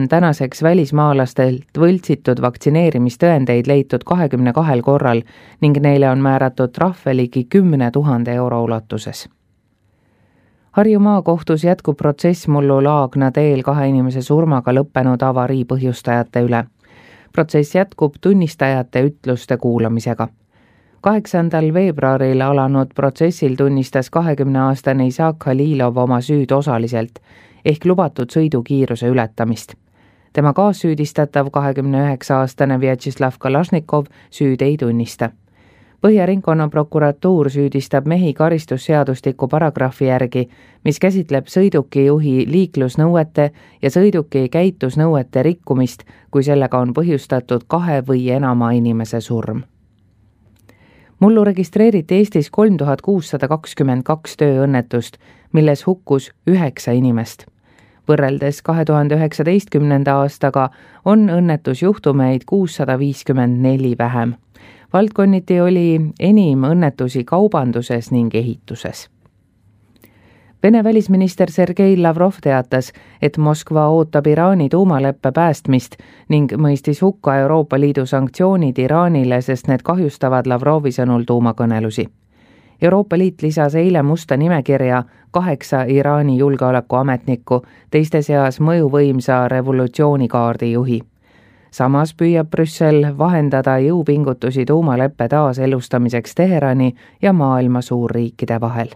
on tänaseks välismaalastelt võltsitud vaktsineerimistõendeid leitud kahekümne kahel korral ning neile on määratud trahve ligi kümne tuhande euro ulatuses. Harju maakohtus jätkub protsess mullu Laagna teel kahe inimese surmaga lõppenud avarii põhjustajate üle. protsess jätkub tunnistajate ütluste kuulamisega kaheksandal veebruaril alanud protsessil tunnistas kahekümneaastane Isak Halilov oma süüd osaliselt ehk lubatud sõidukiiruse ületamist. Tema kaassüüdistatav, kahekümne üheksa aastane Vjatšeslav Kalašnikov süüd ei tunnista. Põhja ringkonnaprokuratuur süüdistab mehi karistusseadustiku paragrahvi järgi, mis käsitleb sõidukijuhi liiklusnõuete ja sõiduki käitusnõuete rikkumist, kui sellega on põhjustatud kahe või enama inimese surm mullu registreeriti Eestis kolm tuhat kuussada kakskümmend kaks tööõnnetust, milles hukkus üheksa inimest. Võrreldes kahe tuhande üheksateistkümnenda aastaga on õnnetusjuhtumeid kuussada viiskümmend neli vähem. valdkonniti oli enim õnnetusi kaubanduses ning ehituses Vene välisminister Sergei Lavrov teatas, et Moskva ootab Iraani tuumaleppe päästmist ning mõistis hukka Euroopa Liidu sanktsioonid Iraanile, sest need kahjustavad Lavrovi sõnul tuumakõnelusi. Euroopa Liit lisas eile musta nimekirja kaheksa Iraani julgeolekuametnikku, teiste seas mõjuvõimsa revolutsioonikaardi juhi. samas püüab Brüssel vahendada jõupingutusi tuumaleppe taaselustamiseks Teherani ja maailma suurriikide vahel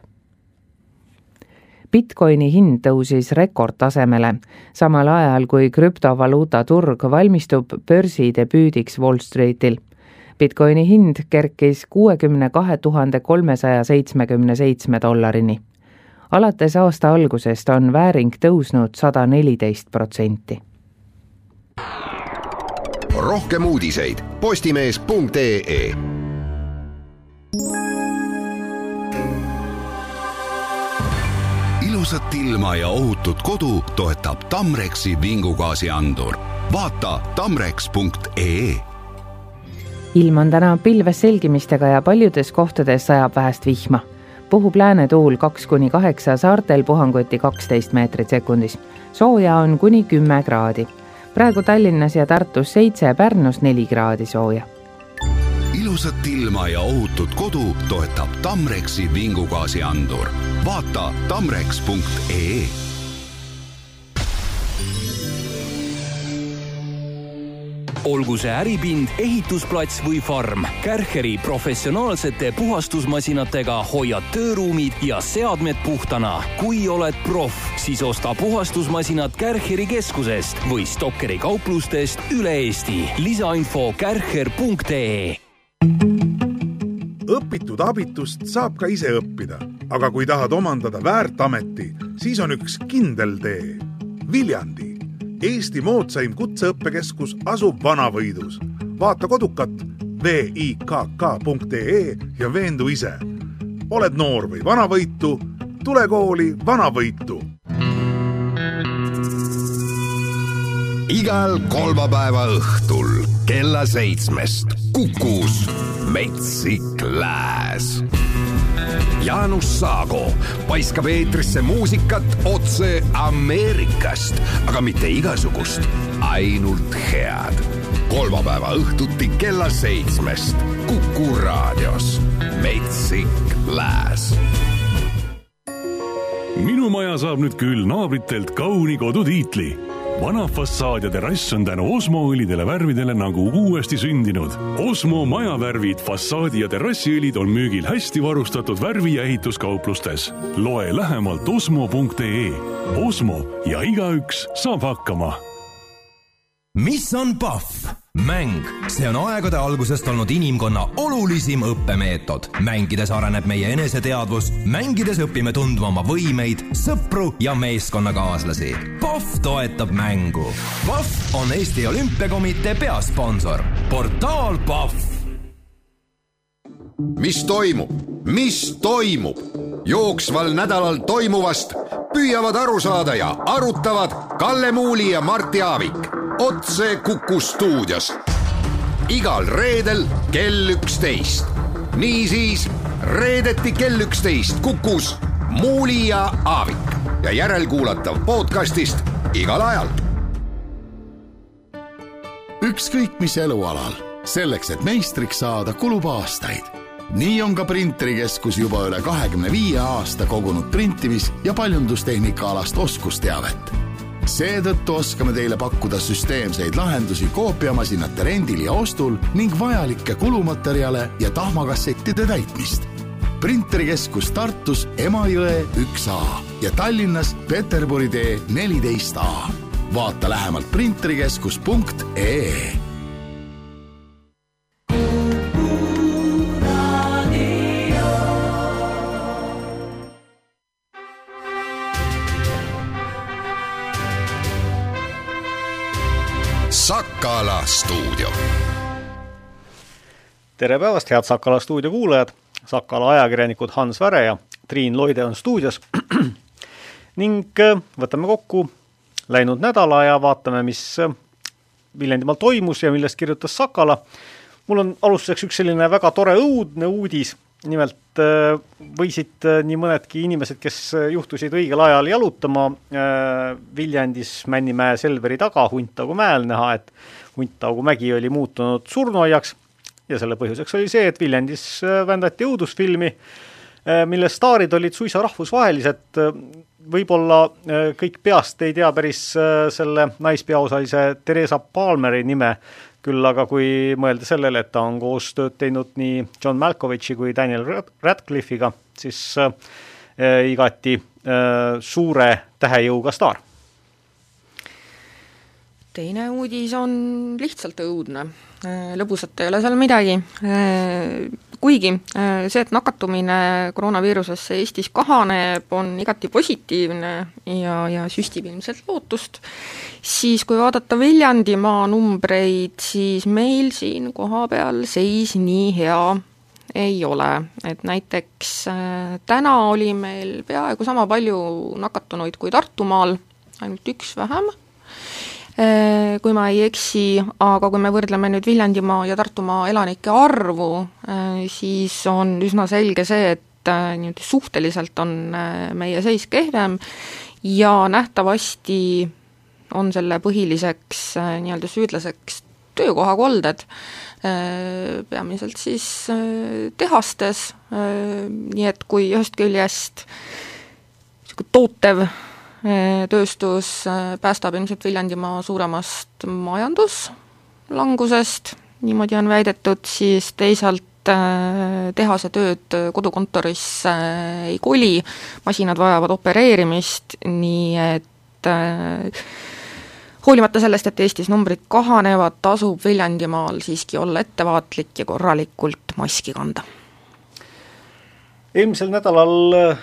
Bitcoini hind tõusis rekordtasemele, samal ajal kui krüptovaluuta turg valmistub börsi debüüdiks Wall Streetil. Bitcoini hind kerkis kuuekümne kahe tuhande kolmesaja seitsmekümne seitsme dollarini. Alates aasta algusest on vääring tõusnud sada neliteist protsenti. rohkem uudiseid Postimees.ee ilusat ilma ja ohutut kodu toetab Tamrexi vingugaasiandur. vaata tamrex.ee. ilm on täna pilves selgimistega ja paljudes kohtades sajab vähest vihma. Puhub läänetuul kaks kuni kaheksa, saartel puhanguti kaksteist meetrit sekundis. sooja on kuni kümme kraadi. praegu Tallinnas ja Tartus seitse, Pärnus neli kraadi sooja ilusat ilma ja ohutut kodu toetab Tamrexi vingugaasiandur. vaata tamrex.ee. olgu see äripind, ehitusplats või farm, Kärcheri professionaalsete puhastusmasinatega hoiad tööruumid ja seadmed puhtana. kui oled proff, siis osta puhastusmasinad Kärcheri keskusest või Stokkeri kauplustest üle Eesti. lisainfo kärcher.ee õpitud abitust saab ka ise õppida, aga kui tahad omandada väärt ameti, siis on üks kindel tee. Viljandi, Eesti moodsaim kutseõppekeskus asub Vanavõidus. vaata kodukat vikk.ee ja veendu ise. oled noor või vanavõitu, tule kooli Vanavõitu igal kolmapäeva õhtul kella seitsmest Kukus Metsik Lääs. Jaanus Saago paiskab eetrisse muusikat otse Ameerikast, aga mitte igasugust, ainult head. kolmapäeva õhtuti kella seitsmest Kuku raadios. Metsik Lääs. Minu maja saab nüüd küll naabritelt kauni kodutiitli vana fassaad ja terrass on tänu Osmo õlidele värvidele nagu uuesti sündinud. Osmo majavärvid, fassaadi ja terrassiõlid on müügil hästi varustatud värvi- ja ehituskauplustes. loe lähemalt osmo.ee. Osmo ja igaüks saab hakkama. mis on Pahv? Mäng, see on aegade algusest olnud inimkonna olulisim õppemeetod. mängides areneb meie eneseteadvus, mängides õpime tundma oma võimeid, sõpru ja meeskonnakaaslasi. POF toetab mängu. POF on Eesti Olümpiakomitee peasponsor. portaal POF. mis toimub, mis toimub? jooksval nädalal toimuvast püüavad aru saada ja arutavad Kalle Muuli ja Martti Aavik otse Kuku stuudios. igal reedel kell üksteist. niisiis reedeti kell üksteist Kukus Muuli ja Aavik ja järelkuulatav podcastist igal ajal ükskõik mis elualal. selleks, et meistriks saada, kulub aastaid. nii on ka printerikeskus juba üle kahekümne viie aasta kogunud printimis- ja paljundustehnika alast oskusteavet. Seetõttu oskame teile pakkuda süsteemseid lahendusi koopiamasinate rendil ja ostul ning vajalikke kulumaterjale ja tahmakassettide täitmist printerikeskus Tartus Emajõe üks A ja Tallinnas Peterburi tee neliteist A. vaata lähemalt printerikeskus.ee Sakala stuudio. tere päevast, head Sakala stuudio kuulajad Sakala ajakirjanikud Hans Väre ja Triin Loide on stuudios ning äh, võtame kokku läinud nädala ja vaatame, mis äh, Viljandimaal toimus ja millest kirjutas Sakala. mul on alustuseks üks selline väga tore õudne uudis, nimelt äh, võisid nii mõnedki inimesed, kes juhtusid õigel ajal jalutama Viljandis Männimäe Selveri taga Huntaugu mäel näha, et Huntaugu mägi oli muutunud surnuaiaks ja selle põhjuseks oli see, et Viljandis äh, vändati õudusfilmi, äh, mille staarid olid suisa rahvusvahelised, võib-olla äh, kõik peast ei tea päris selle naispeaosalise Theresa Palmeri nime, küll aga kui mõelda sellele, et ta on koostööd teinud nii John Malkovichi kui Daniel Radcliffe'iga, siis äh, igati äh, suure tähejõuga staar. Teine uudis on lihtsalt õudne. Äh, lõbusat ei ole seal midagi, äh, kuigi äh, see, et nakatumine koroonaviirusesse Eestis kahaneb, on igati positiivne ja, ja süstib ilmselt lootust, siis kui vaadata Viljandimaa numbreid, siis meil siin kohapeal seis nii hea ei ole, et näiteks täna oli meil peaaegu sama palju nakatunuid kui Tartumaal, ainult üks vähem. Äh, kui ma ei eksi, aga kui me võrdleme nüüd Viljandimaa ja Tartumaa elanike arvu, äh, siis on üsna selge see, et äh, niimoodi suhteliselt on meie seis kehvem ja nähtavasti on selle põhiliseks nii-öelda süüdlaseks töökohakolded, peamiselt siis tehastes, nii et kui ühest küljest niisugune tootev tööstus äh, päästab ilmselt Viljandimaa suuremast majanduslangusest, niimoodi on väidetud, siis teisalt äh, tehase tööd kodukontoris ei koli, masinad vajavad opereerimist, nii et äh, hoolimata sellest, et Eestis numbrid kahanevad, tasub Viljandimaal siiski olla ettevaatlik ja korralikult maski kanda eelmisel nädalal äh,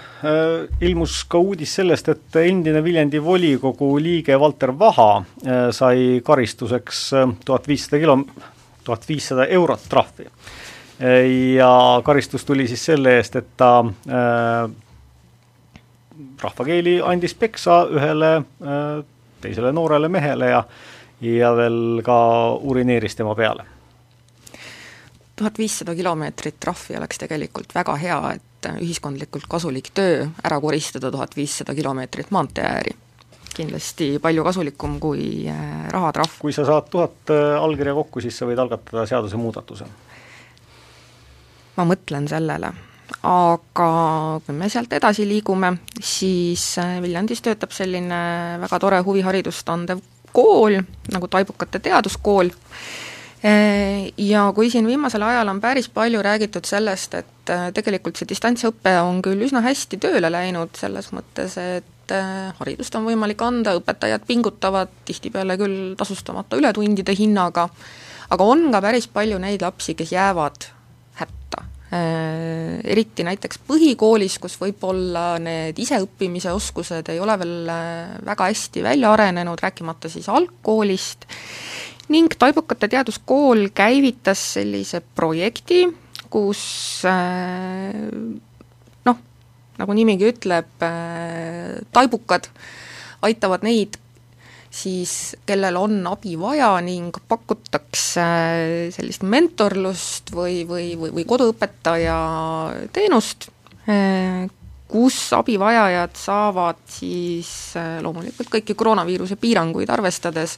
ilmus ka uudis sellest, et endine Viljandi volikogu liige Valter Vaha äh, sai karistuseks äh, tuhat viissada kilo, tuhat viissada eurot trahvi. ja karistus tuli siis selle eest, et ta äh, rahvakeeli andis peksa ühele äh, teisele noorele mehele ja ja veel ka urineeris tema peale tuhat viissada kilomeetrit trahvi oleks tegelikult väga hea, et ühiskondlikult kasulik töö ära koristada tuhat viissada kilomeetrit maantee ääri. kindlasti palju kasulikum kui äh, rahatrahv. kui sa saad tuhat äh, allkirja kokku, siis sa võid algatada seadusemuudatuse? ma mõtlen sellele, aga kui me sealt edasi liigume, siis äh, Viljandis töötab selline väga tore huviharidust andev kool, nagu Taibukate Teaduskool, ja kui siin viimasel ajal on päris palju räägitud sellest, et äh, tegelikult see distantsõpe on küll üsna hästi tööle läinud, selles mõttes, et äh, haridust on võimalik anda, õpetajad pingutavad, tihtipeale küll tasustamata ületundide hinnaga, aga on ka päris palju neid lapsi, kes jäävad hätta. Eriti näiteks põhikoolis, kus võib-olla need iseõppimise oskused ei ole veel väga hästi välja arenenud, rääkimata siis algkoolist, ning Taibukate Teaduskool käivitas sellise projekti, kus äh, noh, nagu nimigi ütleb, äh, taibukad aitavad neid siis, kellel on abi vaja ning pakutakse sellist mentorlust või, või, või, või koduõpetaja teenust, äh, kus abivajajad saavad siis loomulikult kõiki koroonaviiruse piiranguid arvestades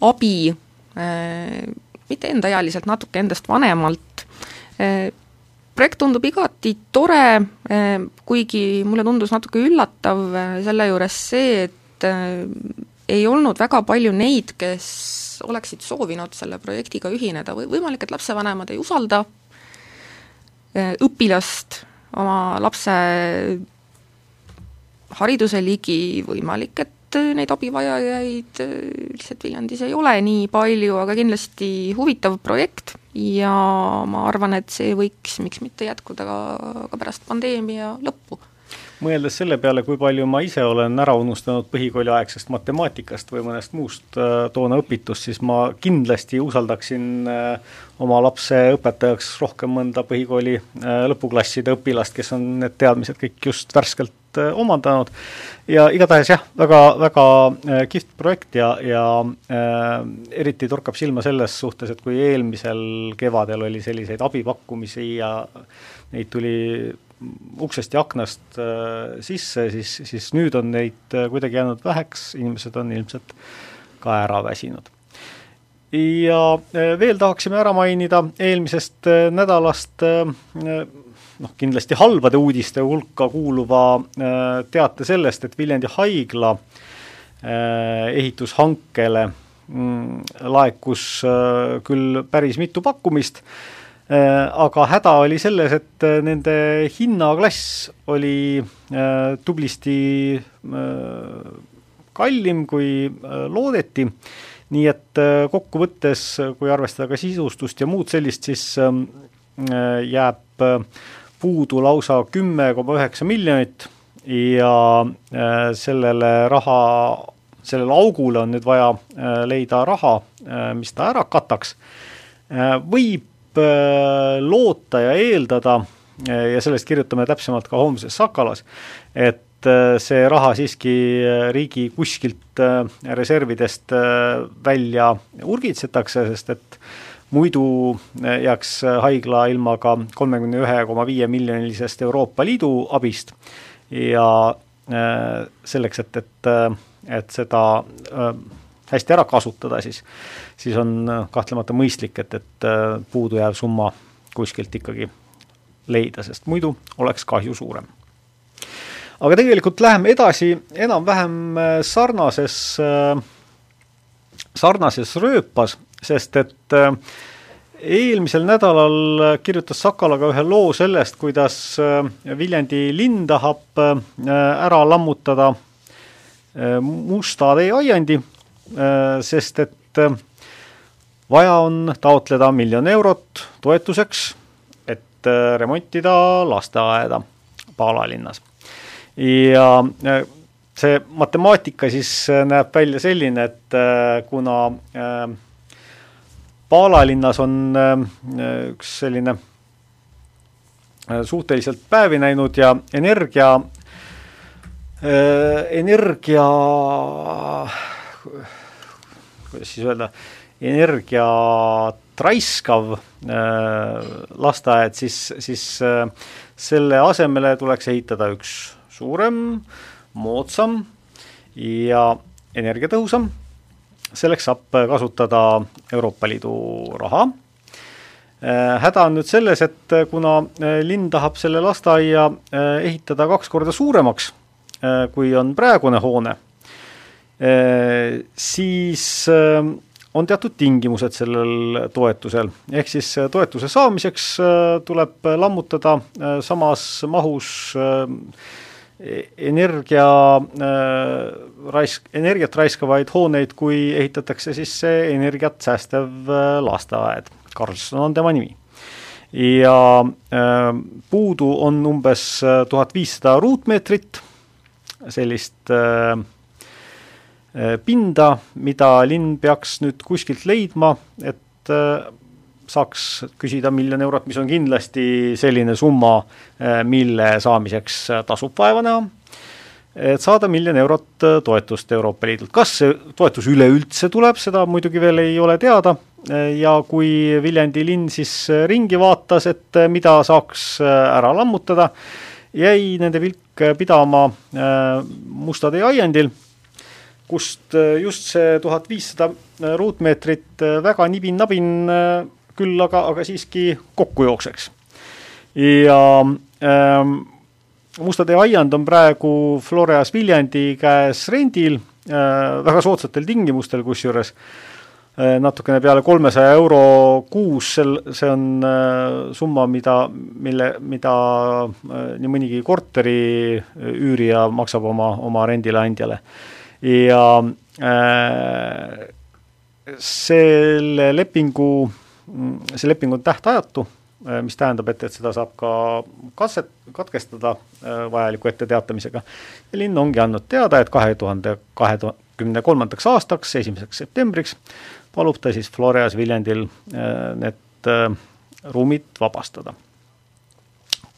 abi mitte endaealiselt, natuke endast vanemalt. projekt tundub igati tore, kuigi mulle tundus natuke üllatav selle juures see, et ei olnud väga palju neid, kes oleksid soovinud selle projektiga ühineda või võimalik, et lapsevanemad ei usalda õpilast oma lapse hariduse ligi, võimalik, et neid abivajajaid lihtsalt Viljandis ei ole nii palju, aga kindlasti huvitav projekt. Ja ma arvan, et see võiks, miks mitte jätkuda ka, ka pärast pandeemia lõppu. Mõeldes selle peale, kui palju ma ise olen ära unustanud põhikooliaegsest matemaatikast või mõnest muust äh, toona õpitust, siis ma kindlasti usaldaksin äh, oma lapse õpetajaks rohkem mõnda põhikooli äh, lõpuklasside õpilast, kes on need teadmised kõik just värskelt omandanud. ja igatahes jah, väga, väga kihvt projekt ja, ja äh, eriti torkab silma selles suhtes, et kui eelmisel kevadel oli selliseid abipakkumisi ja neid tuli uksest ja aknast äh, sisse, siis, siis nüüd on neid kuidagi jäänud väheks, inimesed on ilmselt ka ära väsinud. ja veel tahaksime ära mainida eelmisest nädalast noh, kindlasti halbade uudiste hulka kuuluva teate sellest, et Viljandi haigla ehitushankele mm, laekus küll päris mitu pakkumist Äh, aga häda oli selles, et äh, nende hinnaklass oli äh, tublisti kallim, kui loodeti, nii et kokkuvõttes, kui arvestada ka sisustust ja muud sellist, siis jääb puudu lausa kümme koma üheksa miljonit ja sellele raha, sellele augule on nüüd vaja leida raha, mis ta ära kataks. võib Äh, loota ja eeldada äh, ja sellest kirjutame täpsemalt ka homses Sakalas, et äh, see raha siiski riigi kuskilt reservidest välja urgitsetakse, sest et muidu jääks haigla ilma ka kolmekümne ühe koma viie miljonilisest Euroopa Liidu abist ja selleks, et, et, et seda hästi ära kasutada, siis, siis on kahtlemata mõistlik, et, et puudujääv summa kuskilt ikkagi leida, sest muidu oleks kahju suurem. aga tegelikult läheme edasi enam-vähem äh, sarnases, sarnases rööpas, sest et eelmisel nädalal kirjutas Sakala ka ühe loo sellest, kuidas Viljandi linn tahab ära lammutada Musta tee aiandi Äh, sest et äh, vaja on taotleda miljon eurot toetuseks, et äh, remontida lasteaeda Paala linnas. ja see matemaatika siis näeb välja selline, et kuna Paala linnas on üks selline suhteliselt päevi näinud ja energia, energia kuidas siis öelda, energiat raiskav äh, lasteaed, siis, siis äh, selle asemele tuleks ehitada üks suurem, moodsam ja energiatõhusam. Selleks saab kasutada Euroopa Liidu raha äh,. häda on nüüd selles, et kuna äh, linn tahab selle lasteaia äh, ehitada kaks korda suuremaks, äh, kui on praegune hoone Äh, siis äh, on teatud tingimused sellel toetusel, ehk siis äh, toetuse saamiseks tuleb lammutada samas mahus energia raisk, energiat raiskavaid hooneid, kui ehitatakse siis see energiat säästev lasteaed. Karlsson on tema nimi. ja puudu on umbes tuhat viissada ruutmeetrit sellist äh, Äh, pinda, mida linn peaks nüüd kuskilt leidma, et äh, saaks küsida miljon eurot, mis on kindlasti selline summa, äh, mille saamiseks tasub vaeva näha, et saada miljon eurot toetust Euroopa Liidult. kas see toetus üleüldse tuleb, seda muidugi veel ei ole teada ja kui Viljandi linn siis ringi vaatas, et mida saaks ära lammutada, jäi nende pilk pidama Musta tee aiandil kust just see tuhat viissada ruutmeetrit väga nibin-nabin küll aga, aga siiski kokku jookseks. ja ähm, Musta tee aiand on praegu Floreas Viljandi käes rendil äh, väga soodsatel tingimustel, kusjuures äh, natukene peale kolmesaja euro kuus, sel, see on äh, summa, mida, mille, mida äh, nii mõnigi korteri üürija maksab oma, oma rendileandjale. ja äh, selle lepingu, see leping on tähtajatu Äh, mis tähendab, et, et seda saab ka katset, katkestada äh, vajaliku etteteatamisega. ja linn ongi andnud teada, et kahe tuhande kahekümne kolmandaks aastaks, esimeseks septembriks palub ta siis Floreas Viljandil äh, need ruumid vabastada.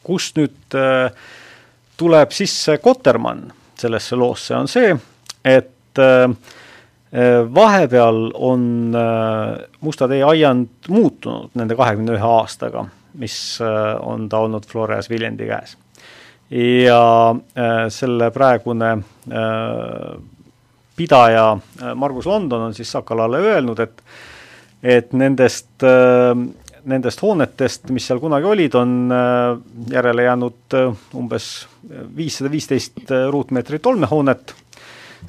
kust nüüd tuleb sisse Kotermann sellesse loosse, on see, et vahepeal on äh, Musta tee aiand muutunud nende kahekümne ühe aastaga, mis äh, on ta olnud Floreas Viljandi käes. ja äh, selle praegune pidaja Margus London on siis Sakalale öelnud, et et nendest, nendest hoonetest, mis seal kunagi olid, on järele jäänud umbes viissada viisteist ruutmeetrit olmehoonet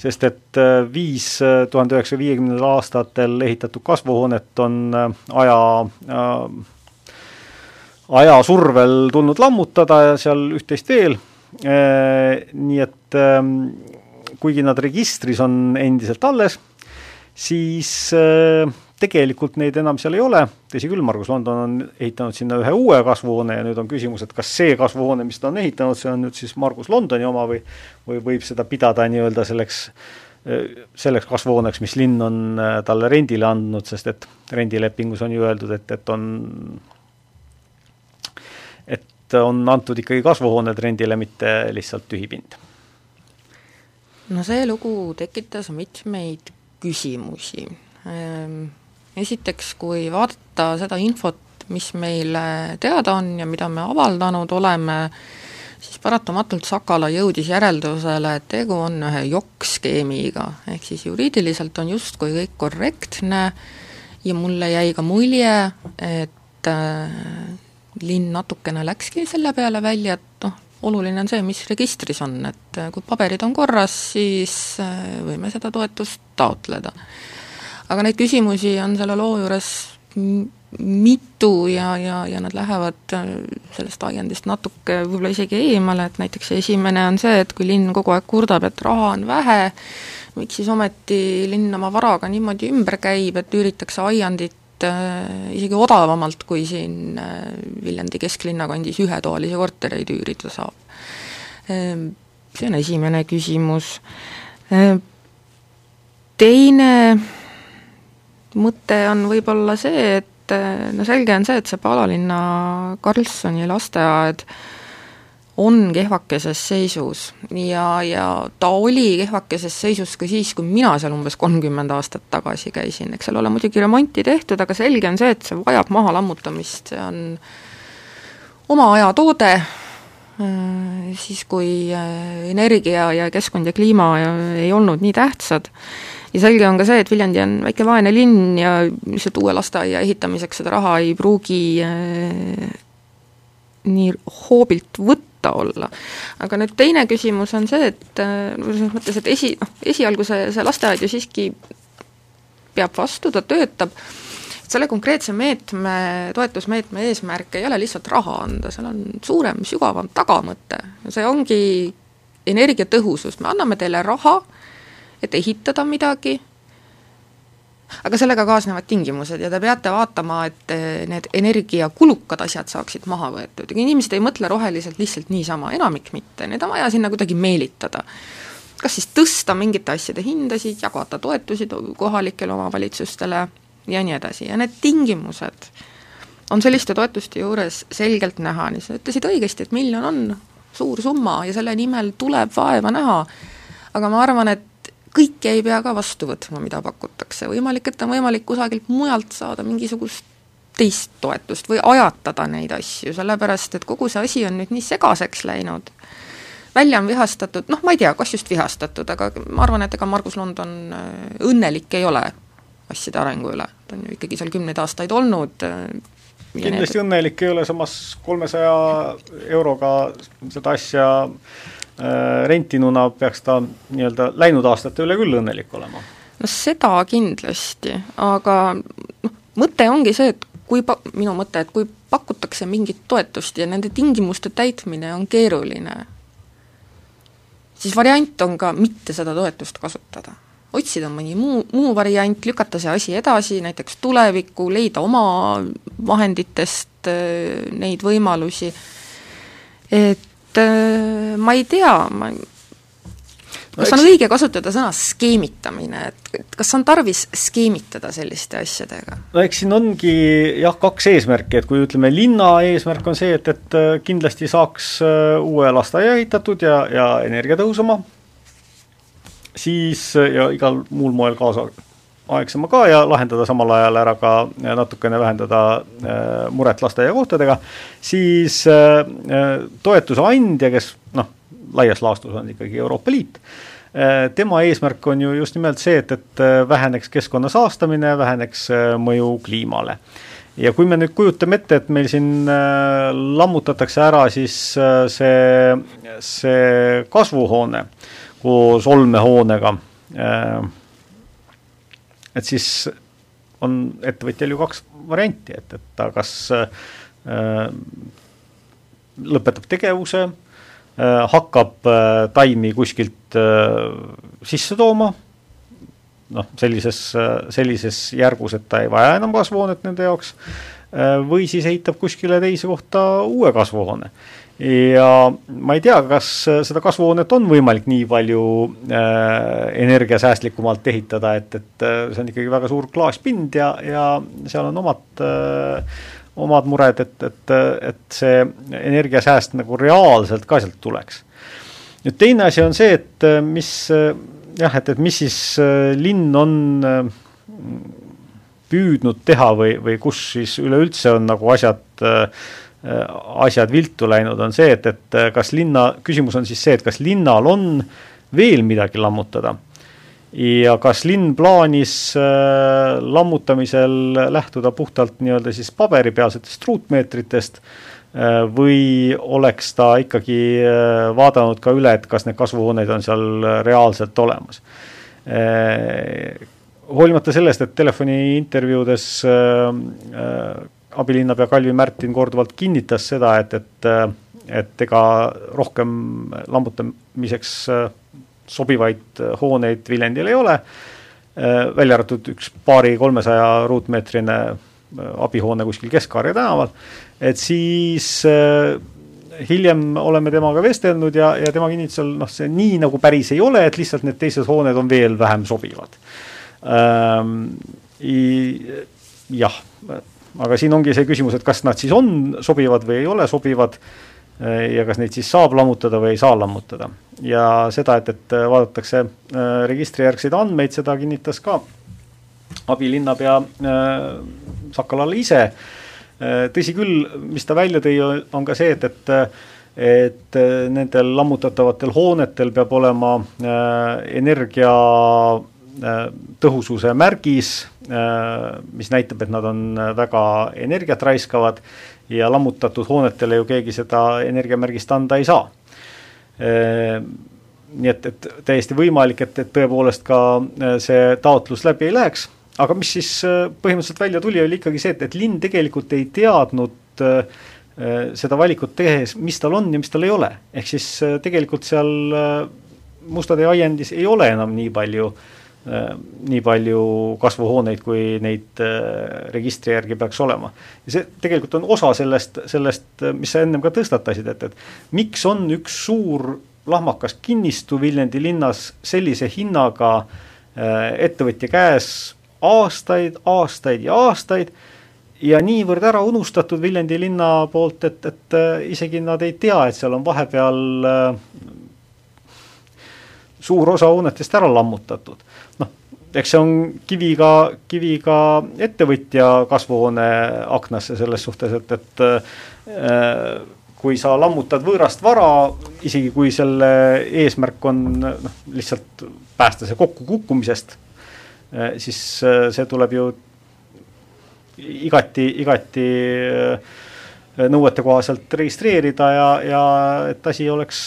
sest et äh, viis äh, tuhande üheksasaja viiekümnendatel aastatel ehitatud kasvuhoonet on äh, aja aja survel tulnud lammutada ja seal üht-teist veel, nii et ähm, kuigi nad registris on endiselt alles, siis tegelikult neid enam seal ei ole, tõsi küll, Margus London on ehitanud sinna ühe uue kasvuhoone ja nüüd on küsimus, et kas see kasvuhoone, mis ta on ehitanud, see on nüüd siis Margus Londoni oma või või võib seda pidada nii-öelda selleks, selleks kasvuhooneks, mis linn on äh, talle rendile andnud, sest et rendilepingus on ju öeldud, et, et on et on antud ikkagi kasvuhooned rendile, mitte lihtsalt tühi pind. no see lugu tekitas mitmeid küsimusi ehm, esiteks, kui vaadata seda infot, mis meile teada on ja mida me avaldanud oleme, siis paratamatult Sakala jõudis järeldusele, et tegu on ühe jokk-skeemiga, ehk siis juriidiliselt on justkui kõik korrektne ja mulle jäi ka mulje, et äh, linn natukene läkski selle peale välja, et noh, oluline on see, mis registris on, et äh, kui paberid on korras, siis äh, võime seda toetust taotleda aga neid küsimusi on selle loo juures mitu ja, ja, ja nad lähevad äh, sellest aiandist natuke võib-olla isegi eemale, et näiteks esimene on see, et kui linn kogu aeg kurdab, et raha on vähe, miks siis ometi linn oma varaga niimoodi ümber käib, et üüritakse aiandit äh, isegi odavamalt, kui siin äh, Viljandi kesklinna kandis ühetoalisi kortereid üürida saab. Äh, see on esimene küsimus äh,. Teine mõte on võib-olla see, et no selge on see, et see Paalalinna Karlssoni lasteaed on kehvakeses seisus ja, ja ta oli kehvakeses seisus ka siis, kui mina seal umbes kolmkümmend aastat tagasi käisin, eks seal ole muidugi remonti tehtud, aga selge on see, et see vajab maha lammutamist, see on oma aja toode, siis kui äh, energia ja keskkond ja kliima ei olnud nii tähtsad ja selge on ka see, et Viljandi on väike vaene linn ja lihtsalt uue lasteaia ehitamiseks seda raha ei pruugi äh, nii hoobilt võtta olla. aga nüüd teine küsimus on see, et äh, selles mõttes, et esi, noh, esialgu see, see lasteaed ju siiski peab vastu, ta töötab, selle konkreetse meetme, toetusmeetme eesmärk ei ole lihtsalt raha anda, seal on suurem, sügavam tagamõte. see ongi energiatõhusus, me anname teile raha, et ehitada midagi, aga sellega kaasnevad tingimused ja te peate vaatama, et eh, need energiakulukad asjad saaksid maha võetud. Inimesed ei mõtle roheliselt lihtsalt niisama, enamik mitte, neid on vaja sinna kuidagi meelitada. kas siis tõsta mingite asjade hindasid, jagada toetusi kohalikele omavalitsustele ja nii edasi. Ja need tingimused on selliste toetuste juures selgelt näha, nii sa ütlesid õigesti, et miljon on suur summa ja selle nimel tuleb vaeva näha, aga ma arvan, et kõike ei pea ka vastu võtma, mida pakutakse, võimalik, et on võimalik kusagilt mujalt saada mingisugust teist toetust või ajatada neid asju, sellepärast et kogu see asi on nüüd nii segaseks läinud. välja on vihastatud, noh, ma ei tea, kas just vihastatud, aga ma arvan, et ega Margus London õnnelik ei ole asjade arengu üle, ta on ju ikkagi seal kümneid aastaid olnud, kindlasti need... õnnelik ei ole, samas kolmesaja euroga seda asja äh, rentinuna peaks ta nii-öelda läinud aastate üle küll õnnelik olema. no seda kindlasti, aga noh, mõte ongi see, et kui pa-, minu mõte, et kui pakutakse mingit toetust ja nende tingimuste täitmine on keeruline, siis variant on ka mitte seda toetust kasutada otsida mõni muu, muu variant, lükata see asi edasi näiteks tulevikku, leida oma vahenditest äh, neid võimalusi, et äh, ma ei tea, ma kas no, on õige kasutada sõna skeemitamine, et kas on tarvis skeemitada selliste asjadega? no eks siin ongi jah, kaks eesmärki, et kui ütleme, linna eesmärk on see, et, et äh, kindlasti saaks uue lasteaia ehitatud ja, ja energiatõhusama, siis ja igal muul moel kaasaegsema ka ja lahendada samal ajal ära ka natukene vähendada äh, muret lasteaiakohtadega, siis äh, äh, toetuse andja, kes noh, laias laastus on ikkagi Euroopa Liit, tema eesmärk on ju just nimelt see, et, et väheneks keskkonna saastamine, väheneks mõju kliimale ja kui me nüüd kujutame ette, et meil siin lammutatakse ära siis see, see kasvuhoone koos olmehoonega. Äh, et siis on ettevõtjal ju kaks varianti, et, et ta kas äh, lõpetab tegevuse, äh, hakkab taimi kuskilt sisse tooma, noh, sellises, sellises järgus, et ta ei vaja enam kasvuhoonet nende jaoks, või siis ehitab kuskile teise kohta uue kasvuhoone ja ma ei tea, kas seda kasvuhoonet on võimalik nii palju äh, energiasäästlikumalt ehitada, et, et äh, see on ikkagi väga suur klaaspind ja, ja seal on omad äh, omad mured, et, et, et see energiasääst nagu reaalselt ka sealt tuleks. nüüd teine asi on see, et äh, mis äh, jah, et, et mis siis linn on püüdnud teha või, või kus siis üleüldse on nagu asjad Äh, asjad viltu läinud, on see, et, et äh, kas linna, küsimus on siis see, et kas linnal on veel midagi lammutada. ja kas linn plaanis äh, lammutamisel lähtuda puhtalt nii-öelda siis paberipealsetest ruutmeetritest äh, või oleks ta ikkagi äh, vaadanud ka üle, et kas need kasvuhooned on seal reaalselt olemas äh, hoolimata sellest, et telefoni intervjuudes abilinnapea Kalvi Märtin korduvalt kinnitas seda, et, et et ega rohkem lammutamiseks äh, sobivaid hooneid Viljandil ei ole, äh, välja arvatud üks paari-kolmesaja ruutmeetrine äh, abihoone kuskil Kesk-Kaarja tänaval, et siis hiljem oleme temaga vestelnud ja, ja tema kinnitusel noh, see nii nagu päris ei ole, et lihtsalt need teised hooned on veel vähem sobivad. Jah aga siin ongi see küsimus, et kas nad siis on sobivad või ei ole sobivad eh, ja kas neid siis saab lammutada või ei saa lammutada. ja seda, et, et vaadatakse eh, registrijärgseid andmeid, seda kinnitas ka abilinnapea Sakalal ise tõsi küll, mis ta välja tõi, on ka see, et, et et nendel lammutatavatel hoonetel peab olema energia tõhususe märgis, äh, mis näitab, et nad on väga energiat raiskavad ja lammutatud hoonetele ju keegi seda energiamärgist anda ei saa. Äh, nii et, et täiesti võimalik, et, et tõepoolest ka see taotlus läbi ei läheks, aga mis siis põhimõtteliselt välja tuli, oli ikkagi see, et, et linn tegelikult ei teadnud seda valikut tehes, mis tal on ja mis tal ei ole. ehk siis tegelikult seal Mustade aiandis ei ole enam nii palju äh, Äh, nii palju kasvuhooneid, kui neid äh, registri järgi peaks olema. ja see tegelikult on osa sellest, sellest, mis sa ennem ka tõstatasid, et, et miks on üks suur lahmakas kinnistu Viljandi linnas sellise hinnaga äh, ettevõtja käes aastaid, aastaid ja aastaid ja niivõrd ära unustatud Viljandi linna poolt, et, et isegi nad ei tea, et seal on vahepeal suur osa hoonetest ära lammutatud. noh, eks see on kiviga, kiviga ettevõtja kasvuhoone aknasse selles suhtes, et, et äh, kui sa lammutad võõrast vara, isegi kui selle eesmärk on noh, lihtsalt päästa see kokkukukkumisest, siis see tuleb ju igati, igati nõuete kohaselt registreerida ja, ja et asi oleks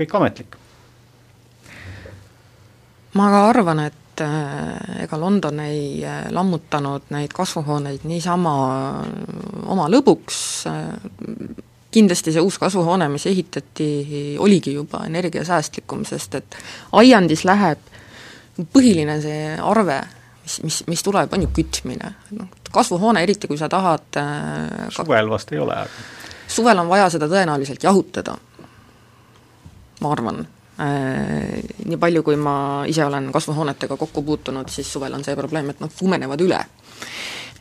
kõik ametlik. Ma ka arvan, et äh, ega London ei äh, lammutanud neid kasvuhooneid niisama äh, oma lõbuks, kindlasti see uus kasvuhoone, mis ehitati, oligi juba energiasäästlikum, sest et aiandis läheb, põhiline see arve, mis, mis, mis tuleb, on ju kütmine. noh, kasvuhoone, eriti kui sa tahad suvel vast ei ole, aga suvel on vaja seda tõenäoliselt jahutada, ma arvan Äh, nii palju, kui ma ise olen kasvuhoonetega kokku puutunud, siis suvel on see probleem, et nad kuumenevad üle.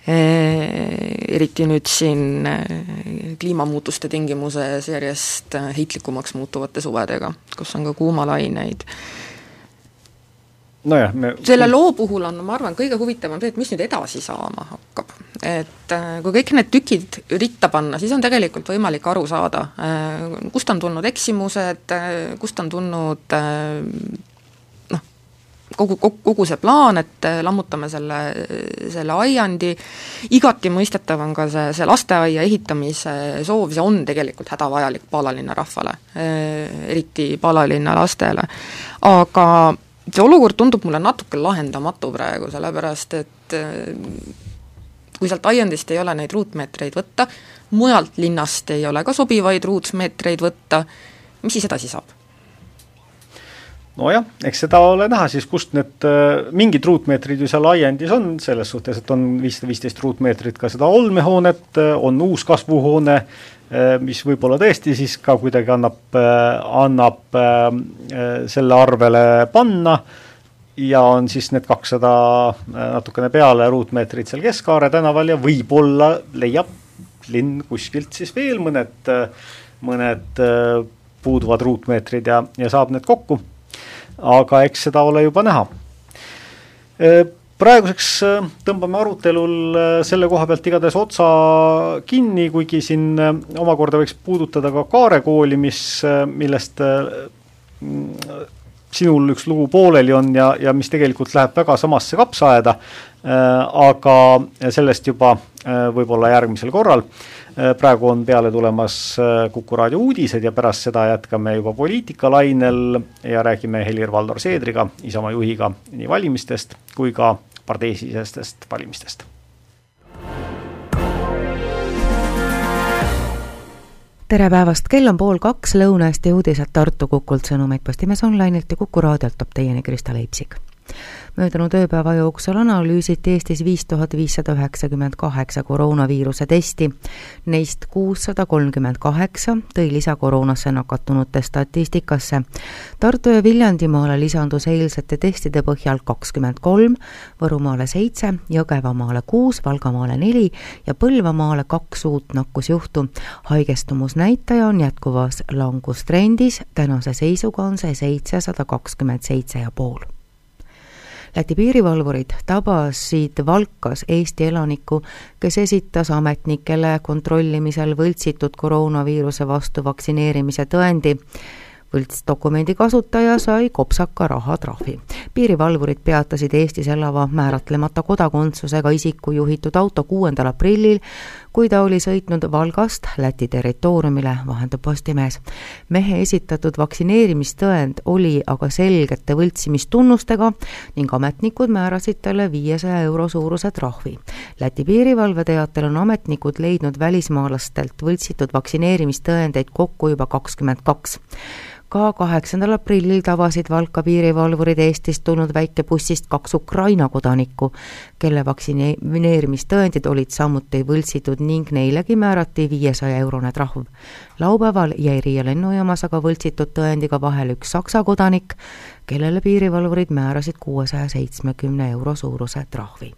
Äh, eriti nüüd siin äh, kliimamuutuste tingimuses järjest heitlikumaks muutuvate suvedega, kus on ka kuumalaineid nojah, me selle loo puhul on, ma arvan, kõige huvitavam see, et mis nüüd edasi saama hakkab. et äh, kui kõik need tükid ritta panna, siis on tegelikult võimalik aru saada, äh, kust on tulnud eksimused, äh, kust on tulnud noh, kogu, kogu, kogu see plaan, et lammutame selle, selle aiandi, igati mõistetav on ka see, see lasteaia ehitamise soov, see on tegelikult hädavajalik Paala linna rahvale, eriti Paala linna lastele, aga see olukord tundub mulle natuke lahendamatu praegu, sellepärast et äh, kui sealt aiandist ei ole neid ruutmeetreid võtta, mujalt linnast ei ole ka sobivaid ruutmeetreid võtta, mis siis edasi saab? nojah, eks seda ole näha siis, kust need äh, mingid ruutmeetrid ju seal aiandis on, selles suhtes, et on viissada viisteist ruutmeetrit ka seda olmehoonet, äh, on uus kasvuhoone mis võib-olla tõesti siis ka kuidagi annab, äh, annab äh, selle arvele panna ja on siis need kakssada natukene peale ruutmeetrit seal Keskaare tänaval ja võib-olla leiab linn kuskilt siis veel mõned, mõned puuduvad ruutmeetrid ja, ja saab need kokku. aga eks seda ole juba näha praeguseks äh, tõmbame arutelul äh, selle koha pealt igatahes otsa kinni, kuigi siin äh, omakorda võiks puudutada ka Kaare kooli, mis, millest sinul üks lugu pooleli on ja, ja mis tegelikult läheb väga samasse kapsaaeda, aga sellest juba võib-olla järgmisel korral. praegu on peale tulemas Kuku raadio uudised ja pärast seda jätkame juba poliitikalainel ja räägime Helir-Valdor Seedriga, Isamaa juhiga nii valimistest kui ka parteisisestest valimistest. tere päevast, kell on pool kaks, Lõuna-Eesti uudised Tartu Kukult, sõnumeid Postimees Online'ilt ja Kuku raadiolt toob teieni Krista Leipsik möödunud ööpäeva jooksul analüüsiti Eestis viis tuhat viissada üheksakümmend kaheksa koroonaviiruse testi, neist kuussada kolmkümmend kaheksa tõi lisakoroonasse nakatunute statistikasse. Tartu ja Viljandimaale lisandus eilsete testide põhjal kakskümmend kolm, Võrumaale seitse, Jõgevamaale kuus, Valgamaale neli ja Põlvamaale kaks uut nakkusjuhtu. haigestumusnäitaja on jätkuvas langustrendis, tänase seisuga on see seitsesada kakskümmend seitse ja pool Läti piirivalvurid tabasid Valkas Eesti elanikku, kes esitas ametnikele kontrollimisel võltsitud koroonaviiruse vastu vaktsineerimise tõendi võltsdokumendi kasutaja sai kopsaka rahatrahvi. piirivalvurid peatasid Eestis elava määratlemata kodakondsusega isiku juhitud auto kuuendal aprillil, kui ta oli sõitnud Valgast Läti territooriumile, vahendab Postimees. mehe esitatud vaktsineerimistõend oli aga selgete võltsimistunnustega ning ametnikud määrasid talle viiesaja euro suuruse trahvi. Läti piirivalve teatel on ametnikud leidnud välismaalastelt võltsitud vaktsineerimistõendeid kokku juba kakskümmend kaks ka kaheksandal aprillil tabasid Valka piirivalvurid Eestist tulnud väikebussist kaks Ukraina kodanikku, kelle vaktsineerimistõendid olid samuti võltsitud ning neilegi määrati viiesaja eurone trahv. laupäeval jäi Riia lennujaamas aga võltsitud tõendiga vahele üks Saksa kodanik, kellele piirivalvurid määrasid kuuesaja seitsmekümne euro suuruse trahvi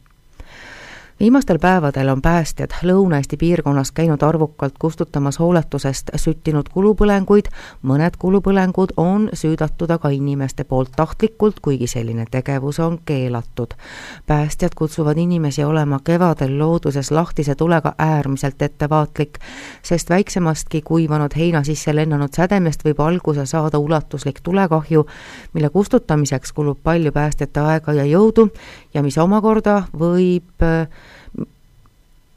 viimastel päevadel on päästjad Lõuna-Eesti piirkonnas käinud arvukalt kustutamas hooletusest süttinud kulupõlenguid, mõned kulupõlengud on süüdatud aga inimeste poolt tahtlikult, kuigi selline tegevus on keelatud. päästjad kutsuvad inimesi olema kevadel looduses lahtise tulega äärmiselt ettevaatlik, sest väiksemastki kuivanud heina sisse lennanud sädemest võib alguse saada ulatuslik tulekahju, mille kustutamiseks kulub palju päästjate aega ja jõudu ja mis omakorda võib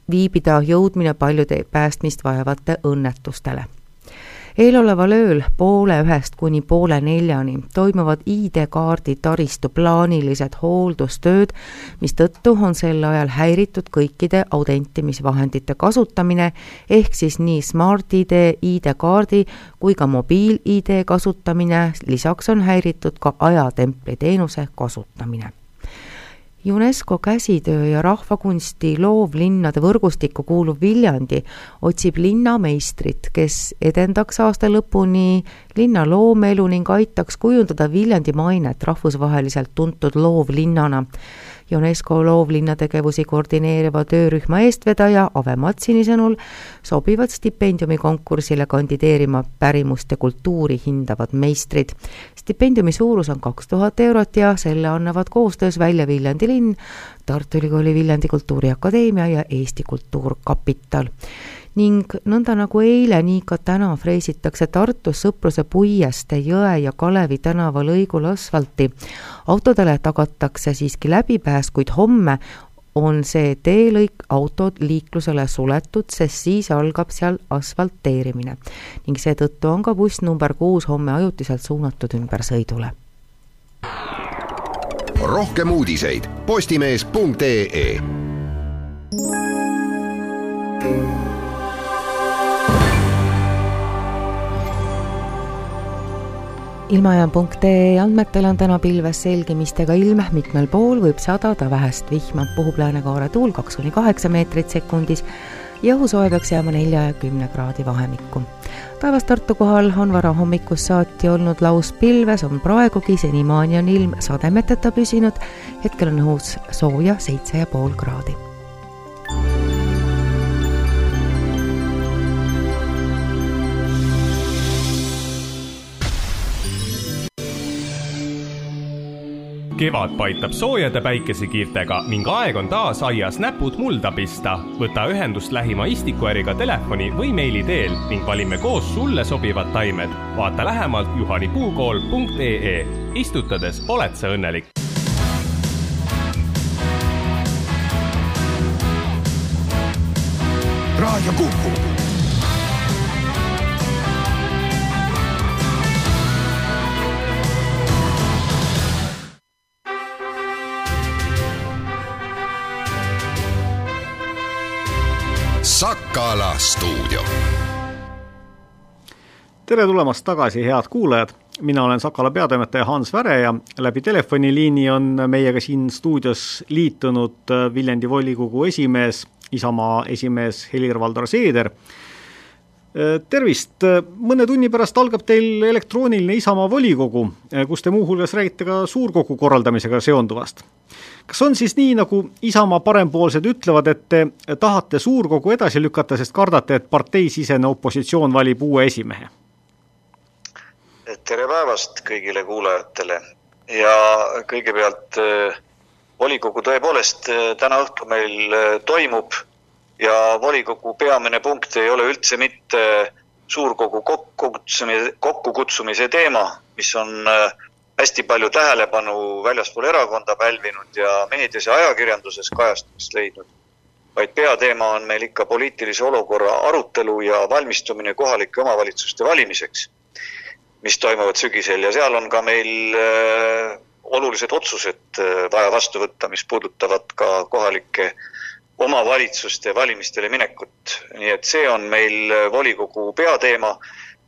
viibida jõudmine paljude päästmist vajavate õnnetustele. eeloleval ööl poole ühest kuni poole neljani toimuvad ID-kaardi taristu plaanilised hooldustööd, mistõttu on sel ajal häiritud kõikide autentimisvahendite kasutamine, ehk siis nii Smart-ID, ID-kaardi kui ka mobiil-ID kasutamine, lisaks on häiritud ka ajatempli teenuse kasutamine UNESCO käsitöö ja rahvakunsti loovlinnade võrgustikku kuuluv Viljandi otsib linnameistrit, kes edendaks aasta lõpuni linna loomeelu ning aitaks kujundada Viljandi mainet rahvusvaheliselt tuntud loovlinnana UNESCO loovlinna tegevusi koordineeriva töörühma eestvedaja Ave Matsini sõnul sobivad stipendiumikonkursile kandideerima pärimust ja kultuuri hindavad meistrid. stipendiumi suurus on kaks tuhat eurot ja selle annavad koostöös välja Viljandi linn, Tartu Ülikooli Viljandi Kultuuriakadeemia ja Eesti Kultuurkapital ning nõnda nagu eile, nii ka täna freesitakse Tartus Sõpruse puiestee, Jõe ja Kalevi tänava lõigul asfalti. Autodele tagatakse siiski läbipääs, kuid homme on see teelõik autod liiklusele suletud, sest siis algab seal asfalteerimine. ning seetõttu on ka buss number kuus homme ajutiselt suunatud ümbersõidule. rohkem uudiseid postimees.ee ilmajaam.ee andmetel on täna pilves selgimistega ilm, mitmel pool võib sadada vähest vihma, puhub läänekaare tuul kaks kuni kaheksa meetrit sekundis ja õhusoe peaks jääma nelja ja kümne kraadi vahemikku. taevas Tartu kohal on varahommikust saati olnud lauspilves, on praegugi, senimaani on ilm sademeteta püsinud, hetkel on õhus sooja seitse ja pool kraadi kevad paitab soojade päikesekiirtega ning aeg on taas aias näpud mulda pista. võta ühendust lähima istikuäriga telefoni või meili teel ning valime koos sulle sobivad taimed. vaata lähemalt juhanipuukool.ee. istutades oled sa õnnelik. raadio Kuku Sakala stuudio. tere tulemast tagasi, head kuulajad. mina olen Sakala peatoimetaja Hans Väre ja läbi telefoniliini on meiega siin stuudios liitunud Viljandi volikogu esimees, Isamaa esimees Helir-Valdor Seeder tervist, mõne tunni pärast algab teil elektrooniline Isamaa volikogu, kus te muuhulgas räägite ka suurkogu korraldamisega seonduvast kas on siis nii, nagu Isamaa parempoolsed ütlevad, et te tahate suurkogu edasi lükata, sest kardate, et parteisisene opositsioon valib uue esimehe? tere päevast kõigile kuulajatele ja kõigepealt äh, volikogu tõepoolest äh, täna õhtul meil äh, toimub ja volikogu peamine punkt ei ole üldse mitte suurkogu kokkukutsumise, kokkukutsumise teema, mis on äh, hästi palju tähelepanu väljaspool erakonda pälvinud ja meedias ja ajakirjanduses kajastamist leidnud, vaid peateema on meil ikka poliitilise olukorra arutelu ja valmistumine kohalike omavalitsuste valimiseks, mis toimuvad sügisel. Ja seal on ka meil äh, olulised otsused äh, vaja vastu võtta, mis puudutavad ka kohalike omavalitsuste valimistele minekut. nii et see on meil äh, volikogu peateema.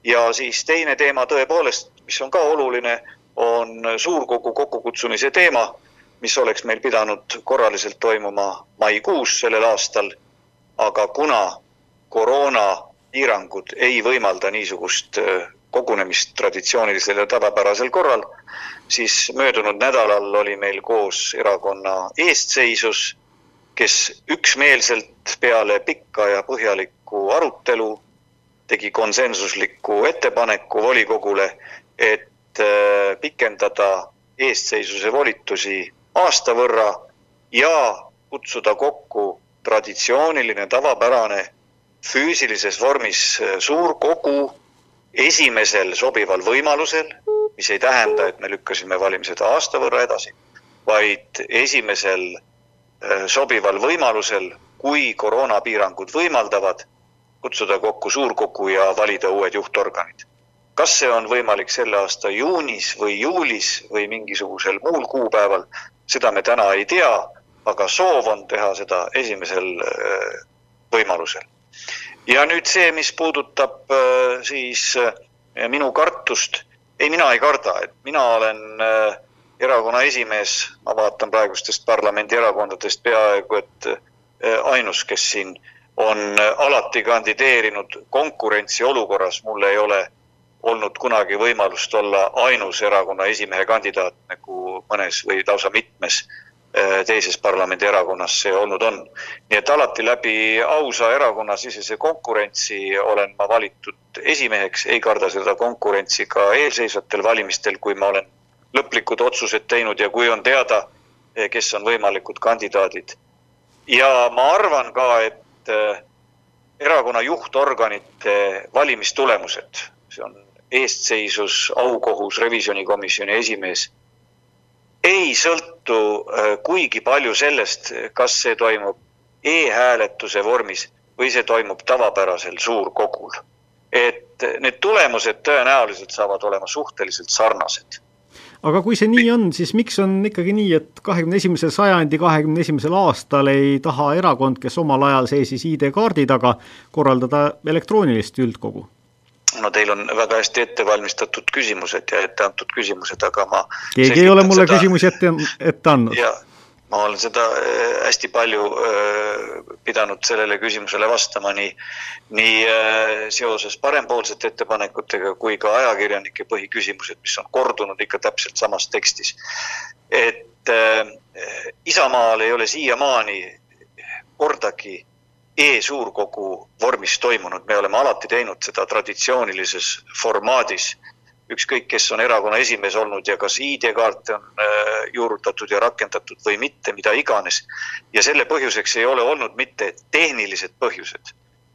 Ja siis teine teema tõepoolest, mis on ka oluline on suurkogu kokkukutsumise teema, mis oleks meil pidanud korraliselt toimuma maikuus sellel aastal. aga kuna koroonapiirangud ei võimalda niisugust äh, kogunemist traditsioonilisel ja tavapärasel korral, siis möödunud nädalal oli meil koos erakonna eestseisus, kes üksmeelselt peale pikka ja põhjalikku arutelu tegi konsensusliku ettepaneku volikogule, et äh, pikendada eestseisvuse volitusi aasta võrra ja kutsuda kokku traditsiooniline, tavapärane füüsilises vormis äh, suur kogu esimesel sobival võimalusel, mis ei tähenda, et me lükkasime valimised aasta võrra edasi, vaid esimesel äh, sobival võimalusel, kui koroonapiirangud võimaldavad, kutsuda kokku suurkogu ja valida uued juhtorganid. Kas see on võimalik selle aasta juunis või juulis või mingisugusel muul kuupäeval, seda me täna ei tea, aga soov on teha seda esimesel äh, võimalusel. Ja nüüd see, mis puudutab äh, siis äh, minu kartust, ei, mina ei karda, et mina olen erakonna esimees, ma vaatan praegustest parlamendierakondadest peaaegu et ainus, kes siin on alati kandideerinud konkurentsiolukorras, mul ei ole olnud kunagi võimalust olla ainus erakonna esimehe kandidaat, nagu mõnes või lausa mitmes Äh, teises parlamendierakonnas see olnud on. nii et alati läbi ausa erakonnasisese konkurentsi olen ma valitud esimeheks, ei karda seda konkurentsi ka eelseisvatel valimistel, kui ma olen lõplikud otsused teinud ja kui on teada, eh, kes on võimalikud kandidaadid. ja ma arvan ka, et eh, erakonna juhtorganite valimistulemused, see on eestseisus, aukohus, revisjonikomisjoni esimees ei sõltu äh, kuigi palju sellest, kas see toimub e-hääletuse vormis või see toimub tavapärasel suurkogul. et need tulemused tõenäoliselt saavad olema suhteliselt sarnased. aga kui see nii on, siis miks on ikkagi nii, et kahekümne esimese sajandi kahekümne esimesel aastal ei taha erakond, kes omal ajal seisis ID-kaardi taga, korraldada elektroonilist üldkogu? No teil on väga hästi ette valmistatud küsimused ja ette antud küsimused, aga ma keegi ei ole mulle seda... küsimusi ette, ette andnud. ma olen seda äh, hästi palju äh, pidanud sellele küsimusele vastama nii, nii äh, seoses parempoolsete ettepanekutega kui ka ajakirjanike põhiküsimused, mis on kordunud ikka täpselt samas tekstis. et Isamaal ei ole siiamaani kordagi e-suurkogu vormis toimunud, me oleme alati teinud seda traditsioonilises formaadis. ükskõik, kes on erakonna esimees olnud ja kas ID-kaarte on äh, juurutatud ja rakendatud või mitte, mida iganes. ja selle põhjuseks ei ole olnud mitte tehnilised põhjused,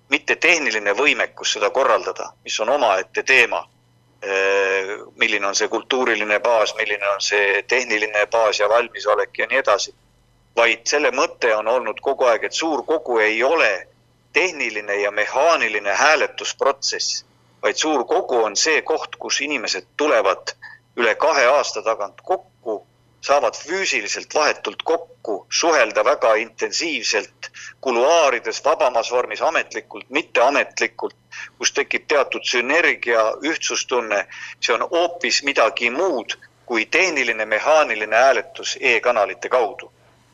mitte tehniline võimekus seda korraldada, mis on omaette teema äh, milline on see kultuuriline baas, milline on see tehniline baas ja valmisolek ja nii edasi vaid selle mõte on olnud kogu aeg, et suur kogu ei ole tehniline ja mehaaniline hääletusprotsess, vaid suur kogu on see koht, kus inimesed tulevad üle kahe aasta tagant kokku, saavad füüsiliselt vahetult kokku, suhelda väga intensiivselt kuluaarides, vabamas vormis, ametlikult, mitteametlikult, kus tekib teatud sünergia, ühtsustunne. see on hoopis midagi muud kui tehniline mehaaniline hääletus e-kanalite kaudu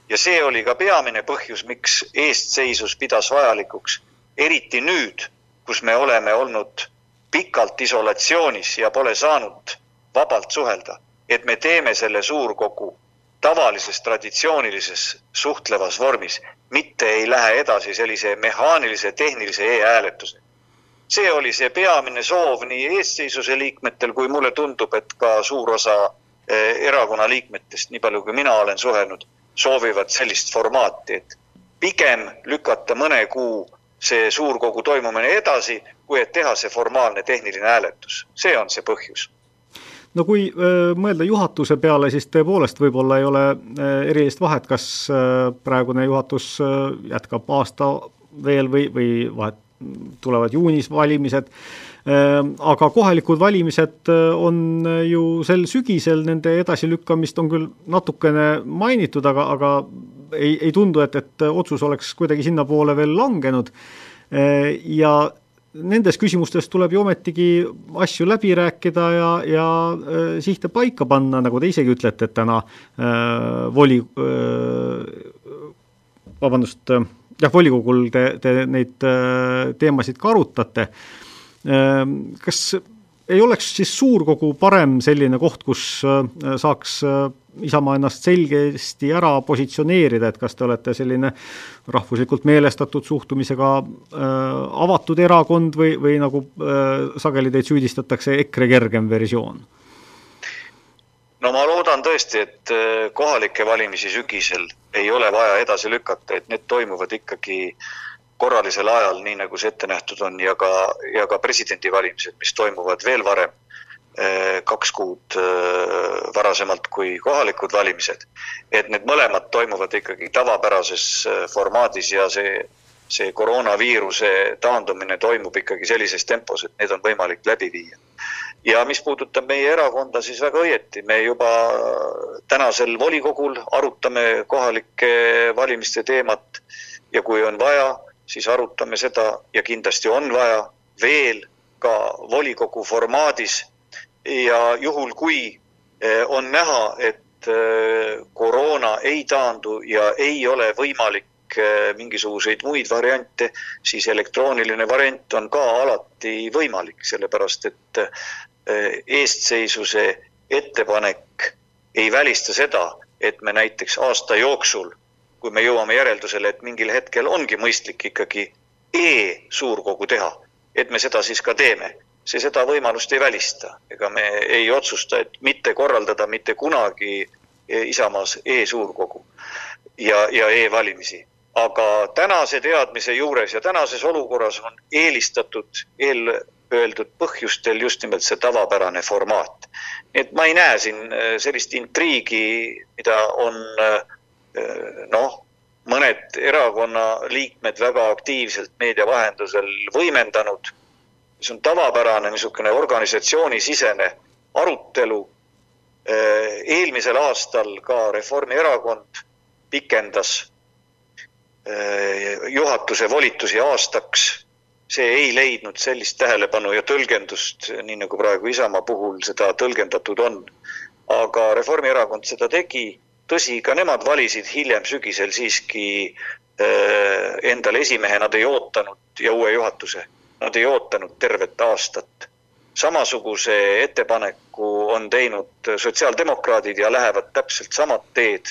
ja see oli ka peamine põhjus, miks eestseisus pidas vajalikuks, eriti nüüd, kus me oleme olnud pikalt isolatsioonis ja pole saanud vabalt suhelda, et me teeme selle suurkogu tavalises traditsioonilises suhtlevas vormis, mitte ei lähe edasi sellise mehaanilise tehnilise e-hääletusega. see oli see peamine soov nii eestseisuse liikmetel kui mulle tundub, et ka suur osa eh, erakonna liikmetest, nii palju kui mina olen suhelnud soovivad sellist formaati, et pigem lükata mõne kuu see suurkogu toimumine edasi, kui et teha see formaalne tehniline hääletus, see on see põhjus. No kui öö, mõelda juhatuse peale, siis tõepoolest võib-olla ei ole erilist vahet, kas öö, praegune juhatus jätkab aasta veel või, või vahet, tulevad juunis valimised aga kohalikud valimised äh, on äh, ju sel sügisel, nende edasilükkamist on küll natukene mainitud, aga, aga ei, ei tundu, et, et otsus oleks kuidagi sinnapoole veel langenud. Ehm, ja nendes küsimustes tuleb ju ometigi asju läbi rääkida ja, ja sihte paika panna, nagu te isegi ütlete, et täna äh, voli äh,, vabandust jah, volikogul te, te neid äh, teemasid ka arutate äh,, Ehm, kas ei oleks siis suurkogu parem selline koht, kus saaks Isamaa ennast selgesti ära positsioneerida, et kas te olete selline rahvuslikult meelestatud suhtumisega äh, avatud erakond või, või nagu äh, sageli teid süüdistatakse, EKRE kergem versioon? no ma loodan tõesti, et äh, kohalikke valimisi sügisel ei ole vaja edasi lükata, et need toimuvad ikkagi korralisel ajal, nii nagu see ette nähtud on ja ka, ja ka presidendivalimised, mis toimuvad veel varem Eh, kaks kuud eh, varasemalt kui kohalikud valimised. et need mõlemad toimuvad ikkagi tavapärases eh, formaadis ja see, see koroonaviiruse taandumine toimub ikkagi sellises tempos, et need on võimalik läbi viia. ja mis puudutab meie erakonda, siis väga õieti, me juba tänasel volikogul arutame kohalike valimiste teemat ja kui on vaja, siis arutame seda ja kindlasti on vaja veel ka volikogu formaadis. Ja juhul, kui eh, on näha, et eh, koroona ei taandu ja ei ole võimalik eh, mingisuguseid muid variante, siis elektrooniline variant on ka alati võimalik, sellepärast et eestseisuse ettepanek ei välista seda, et me näiteks aasta jooksul, kui me jõuame järeldusele, et mingil hetkel ongi mõistlik ikkagi e-suurkogu teha, et me seda siis ka teeme see seda võimalust ei välista. ega me ei otsusta, et mitte korraldada mitte kunagi Isamaas e-suurkogu ja, ja e-valimisi. aga tänase teadmise juures ja tänases olukorras on eelistatud eelöeldud põhjustel just nimelt see tavapärane formaat. et ma ei näe siin äh, sellist intriigi, mida on äh, noh, mõned erakonna liikmed väga aktiivselt meedia vahendusel võimendanud see on tavapärane niisugune organisatsioonisisene arutelu. Eh, eelmisel aastal ka Reformierakond pikendas eh, juhatuse volitusi aastaks. see ei leidnud sellist tähelepanu ja tõlgendust, nii nagu praegu Isamaa puhul seda tõlgendatud on. aga Reformierakond seda tegi, tõsi, ka nemad valisid hiljem sügisel siiski eh, endale esimehe, nad ei ootanud ja uue juhatuse Nad ei ootanud tervet aastat. samasuguse ettepaneku on teinud sotsiaaldemokraadid ja lähevad täpselt samad teed.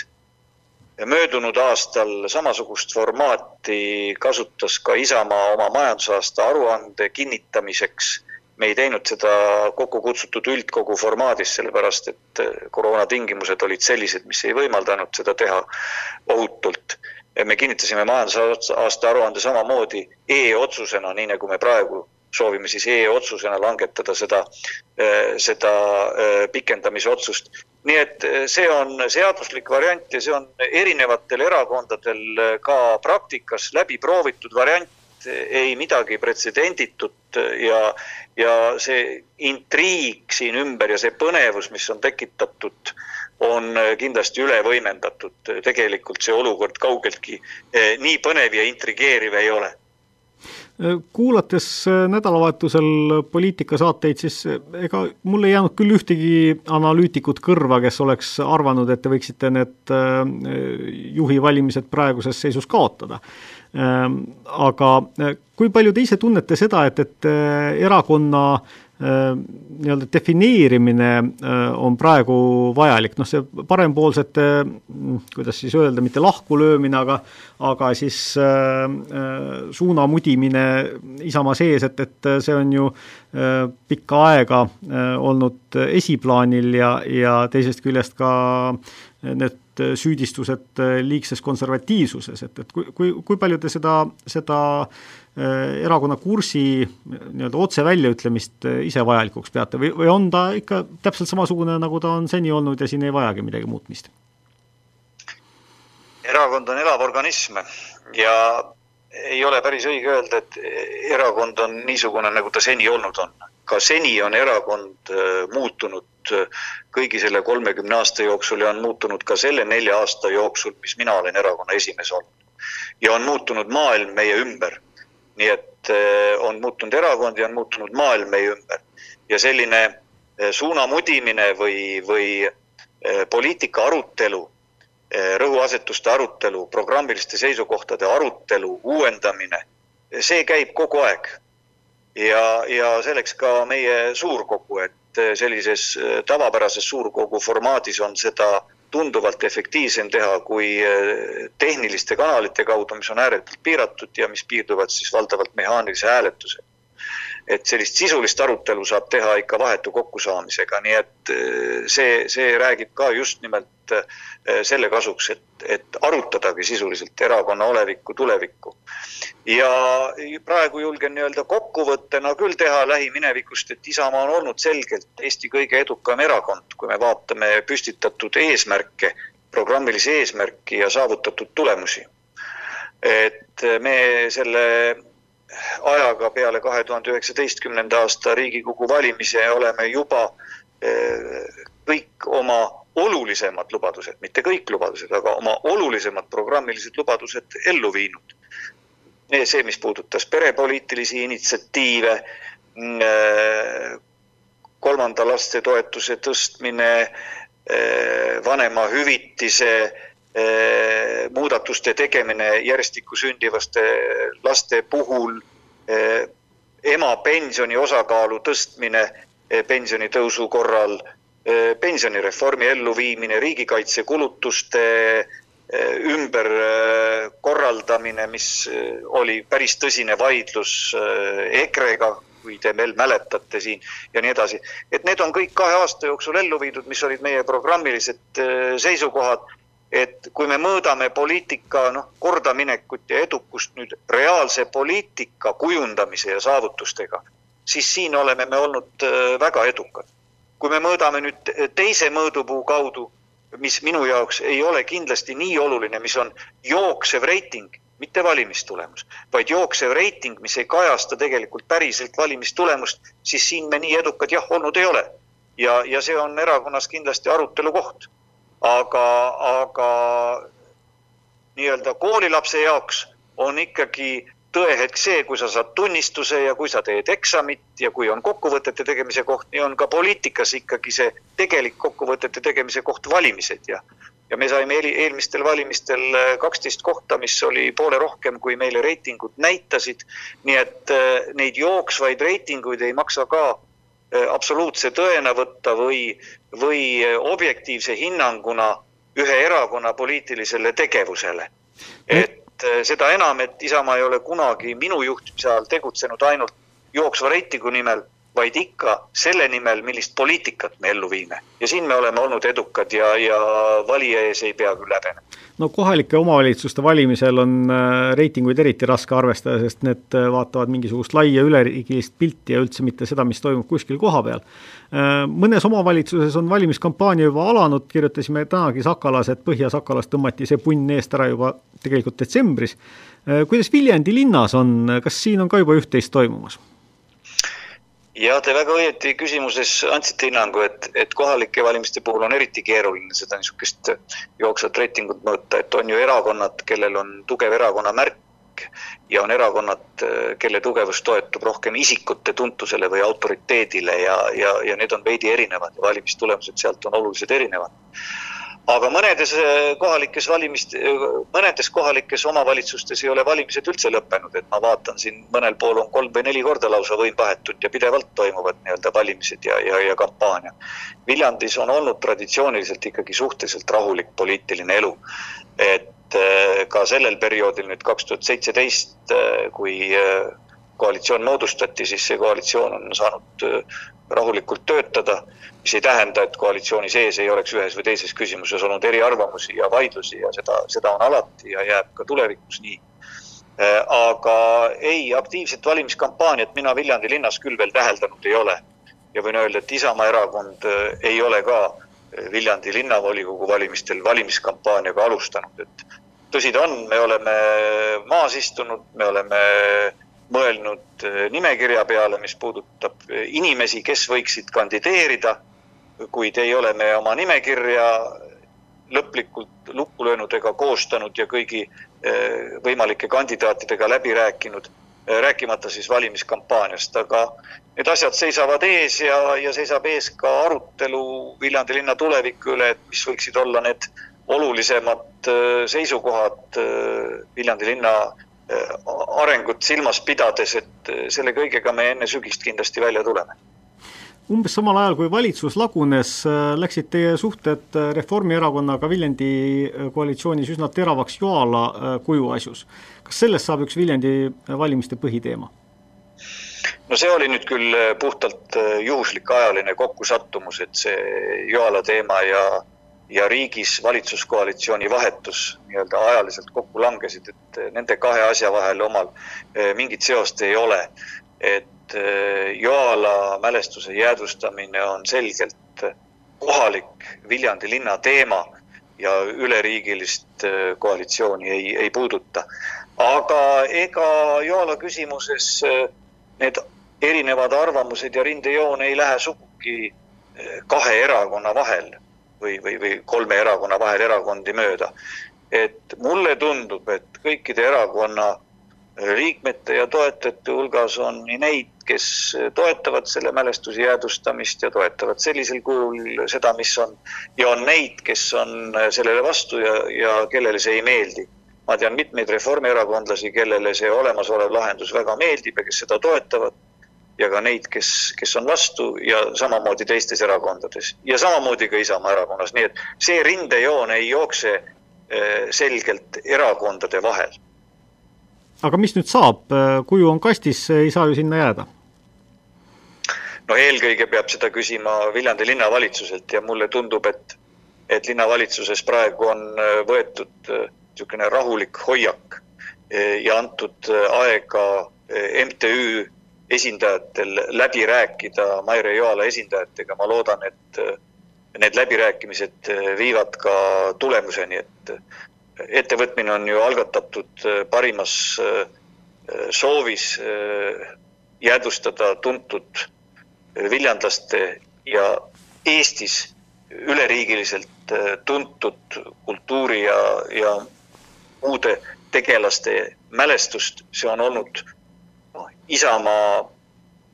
möödunud aastal samasugust formaati kasutas ka Isamaa oma majandusaasta aruande kinnitamiseks me ei teinud seda kokku kutsutud üldkogu formaadis, sellepärast et koroona tingimused olid sellised, mis ei võimaldanud seda teha ohutult me kinnitasime majandusaasta aruande samamoodi e-otsusena, nii nagu me praegu soovime siis e-otsusena langetada seda, eh, seda eh, pikendamise otsust. nii et eh, see on seaduslik variant ja see on erinevatel erakondadel ka praktikas läbi proovitud variant, ei midagi pretsedenditut ja, ja see intriig siin ümber ja see põnevus, mis on tekitatud on kindlasti üle võimendatud. tegelikult see olukord kaugeltki äh, nii põnev ja intrigeeriv ei ole kuulates nädalavahetusel poliitikasaateid, siis ega mul ei jäänud küll ühtegi analüütikut kõrva, kes oleks arvanud, et te võiksite need juhi valimised praeguses seisus kaotada. Aga kui palju te ise tunnete seda, et, et erakonna Äh, nii-öelda defineerimine on praegu vajalik, noh see parempoolsete, mm, kuidas siis öelda, mitte lahkulöömine, aga aga siis äh, suuna mudimine Isamaa sees, et, et see on ju äh, pikka aega äh, olnud esiplaanil ja, ja teisest küljest ka need süüdistused liigses konservatiivsuses, et, et kui, kui, kui palju te seda, seda äh, Äh, erakonna kursi nii-öelda otse väljaütlemist äh, ise vajalikuks peate või, või on ta ikka täpselt samasugune, nagu ta on seni olnud ja siin ei vajagi midagi muutmist? erakond on elav organism ja ei ole päris õige öelda, et erakond on niisugune, nagu ta seni olnud on. ka seni on erakond äh, muutunud kõigi selle kolmekümne aasta jooksul ja on muutunud ka selle nelja aasta jooksul, mis mina olen erakonna esimees olnud. ja on muutunud maailm meie ümber nii et eh, on muutunud erakond ja on muutunud maailm meie ümber ja selline eh, suuna mudimine või, või poliitika arutelu, rõhuasetuste arutelu, programmiliste seisukohtade arutelu, uuendamine, see käib kogu aeg. ja, ja selleks ka meie suurkogu, et sellises tavapärases suurkogu formaadis on seda tunduvalt efektiivsem teha kui tehniliste kanalite kaudu, mis on ääretult piiratud ja mis piirduvad siis valdavalt mehaanilise hääletusega et sellist sisulist arutelu saab teha ikka vahetu kokkusaamisega, nii et eh, see, see räägib ka just nimelt eh, selle kasuks, et, et arutadagi sisuliselt erakonna olevikku, tulevikku. ja praegu julgen nii-öelda kokkuvõttena küll teha lähiminevikust, et Isamaa on olnud selgelt Eesti kõige edukam erakond, kui me vaatame püstitatud eesmärke, programmilisi eesmärki ja saavutatud tulemusi. et me selle ajaga peale kahe tuhande üheksateistkümnenda aasta Riigikogu valimisi oleme juba eh, kõik oma olulisemad lubadused, mitte kõik lubadused, aga oma olulisemad programmilised lubadused ellu viinud. see, mis puudutas perepoliitilisi initsiatiive, mm, eh, kolmanda laste toetuse tõstmine, eh, vanemahüvitise muudatuste tegemine järjestikku sündivaste laste puhul, eh, ema pensioni osakaalu tõstmine eh, pensionitõusu korral, pensionireformi elluviimine, riigikaitsekulutuste ümberkorraldamine, mis oli päris tõsine vaidlus EKRE-ga, kui te veel mäletate siin ja nii edasi. et need on kõik kahe aasta jooksul ellu viidud, mis olid meie programmilised seisukohad et kui me mõõdame poliitika noh, kordaminekut ja edukust nüüd reaalse poliitika kujundamise ja saavutustega, siis siin oleme me olnud äh, väga edukad. kui me mõõdame nüüd teise mõõdupuu kaudu, mis minu jaoks ei ole kindlasti nii oluline, mis on jooksev reiting, mitte valimistulemus, vaid jooksev reiting, mis ei kajasta tegelikult päriselt valimistulemust, siis siin me nii edukad jah olnud ei ole. ja, ja see on erakonnas kindlasti arutelu koht aga, aga nii-öelda koolilapse jaoks on ikkagi tõehetk see, kui sa saad tunnistuse ja kui sa teed eksamit ja kui on kokkuvõtete tegemise koht, nii on ka poliitikas ikkagi see tegelik kokkuvõtete tegemise koht valimised ja ja me saime eelmistel valimistel kaksteist kohta, mis oli poole rohkem, kui meile reitingud näitasid. nii et äh, neid jooksvaid reitinguid ei maksa ka Äh, absoluutse tõena võtta või, või äh, objektiivse hinnanguna ühe erakonna poliitilisele tegevusele. et äh, seda enam, et Isamaa ei ole kunagi minu juhtimise ajal tegutsenud ainult jooksva reitingu nimel, vaid ikka selle nimel, millist poliitikat me ellu viime. ja siin me oleme olnud edukad ja, ja valija ees ei pea küll häbenema no kohalike omavalitsuste valimisel on äh, reitinguid eriti raske arvestada, sest need äh, vaatavad mingisugust laia üleriigilist pilti ja üldse mitte seda, mis toimub kuskil kohapeal. Äh, mõnes omavalitsuses on valimiskampaania juba alanud, kirjutasime tänagi Sakalas, et Põhja-Sakalas tõmmati see punn eest ära juba tegelikult detsembris. kuidas Viljandi linnas on, kas siin on ka juba üht-teist toimumas? Ja te väga õieti küsimuses andsite hinnangu, et, et kohalike valimiste puhul on eriti keeruline seda niisugust jooksvat reitingut mõõta, et on ju erakonnad, kellel on tugev erakonna märk ja on erakonnad, kelle tugevus toetub rohkem isikute tuntusele või autoriteedile ja, ja, ja need on veidi erinevad ja valimistulemused sealt on oluliselt erinevad aga mõnedes äh, kohalikes valimist, äh, mõnedes kohalikes omavalitsustes ei ole valimised üldse lõppenud, et ma vaatan siin mõnel pool on kolm või neli korda lausa võim vahetud ja pidevalt toimuvad nii-öelda valimised ja, ja, ja kampaania. Viljandis on olnud traditsiooniliselt ikkagi suhteliselt rahulik poliitiline elu. et äh, ka sellel perioodil nüüd kaks tuhat seitseteist, kui koalitsioon moodustati, siis see koalitsioon on saanud rahulikult töötada, mis ei tähenda, et koalitsiooni sees ei oleks ühes või teises küsimuses olnud eriarvamusi ja vaidlusi ja seda, seda on alati ja jääb ka tulevikus nii. Aga ei, aktiivset valimiskampaaniat mina Viljandi linnas küll veel täheldanud ei ole. ja võin öelda, et Isamaa erakond ei ole ka Viljandi linnavolikogu valimistel valimiskampaaniaga alustanud, et tõsi ta on, me oleme maas istunud, me oleme mõelnud eh, nimekirja peale, mis puudutab eh, inimesi, kes võiksid kandideerida, kuid ei ole me oma nimekirja lõplikult lukku löönud ega koostanud ja kõigi eh, võimalike kandidaatidega läbi rääkinud, rääkimata siis valimiskampaaniast, aga need asjad seisavad ees ja, ja seisab ees ka arutelu Viljandi linna tuleviku üle, et mis võiksid olla need olulisemad seisukohad Viljandi linna arengut silmas pidades, et selle kõigega me enne sügist kindlasti välja tuleme umbes samal ajal, kui valitsus lagunes, läksid teie suhted Reformierakonnaga Viljandi koalitsioonis üsna teravaks Joala kuju asjus. kas sellest saab üks Viljandi valimiste põhiteema? no see oli nüüd küll puhtalt juhuslik ajaline kokkusattumus, et see Joala teema ja ja riigis valitsuskoalitsiooni vahetus nii-öelda ajaliselt kokku langesid, et nende kahe asja vahel omal mingit seost ei ole. et Eh, Joala mälestuse jäädvustamine on selgelt kohalik Viljandi linna teema ja üleriigilist eh, koalitsiooni ei, ei puuduta. aga ega Joala küsimuses eh, need erinevad arvamused ja rindejoon ei lähe sugugi kahe erakonna vahel või, või, või kolme erakonna vahel erakondi mööda. et mulle tundub, et kõikide erakonna liikmete ja toetajate hulgas on nii neid, kes toetavad selle mälestuse jäädvustamist ja toetavad sellisel kujul seda, mis on, ja on neid, kes on sellele vastu ja, ja kellele see ei meeldi. ma tean mitmeid reformierakondlasi, kellele see olemasolev lahendus väga meeldib ja kes seda toetavad ja ka neid, kes, kes on vastu ja samamoodi teistes erakondades ja samamoodi ka Isamaa erakonnas, nii et see rindejoon ei jookse eh, selgelt erakondade vahel. Aga mis nüüd saab, kuju on kastis, ei saa ju sinna jääda? no eelkõige peab seda küsima Viljandi linnavalitsuselt ja mulle tundub, et, et linnavalitsuses praegu on äh, võetud niisugune rahulik hoiak ja antud aega MTÜ esindajatel läbi rääkida Maire Joala esindajatega, ma loodan, et need läbirääkimised viivad ka tulemuseni, et ettevõtmine on ju algatatud äh, parimas äh, soovis äh, jäädvustada tuntud viljandlaste ja Eestis üleriigiliselt tuntud kultuuri ja, ja muude tegelaste mälestust, see on olnud Isamaa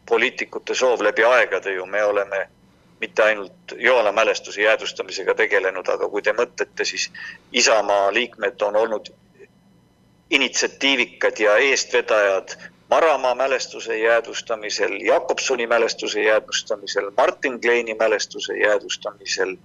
poliitikute soov läbi aegade ju, me oleme mitte ainult Joala mälestuse jäädvustamisega tegelenud, aga kui te mõtlete, siis Isamaa liikmed on olnud initsiatiivikad ja eestvedajad Maramaa mälestuse jäädvustamisel, Jakobsoni mälestuse jäädvustamisel, Martin Kleini mälestuse jäädvustamisel,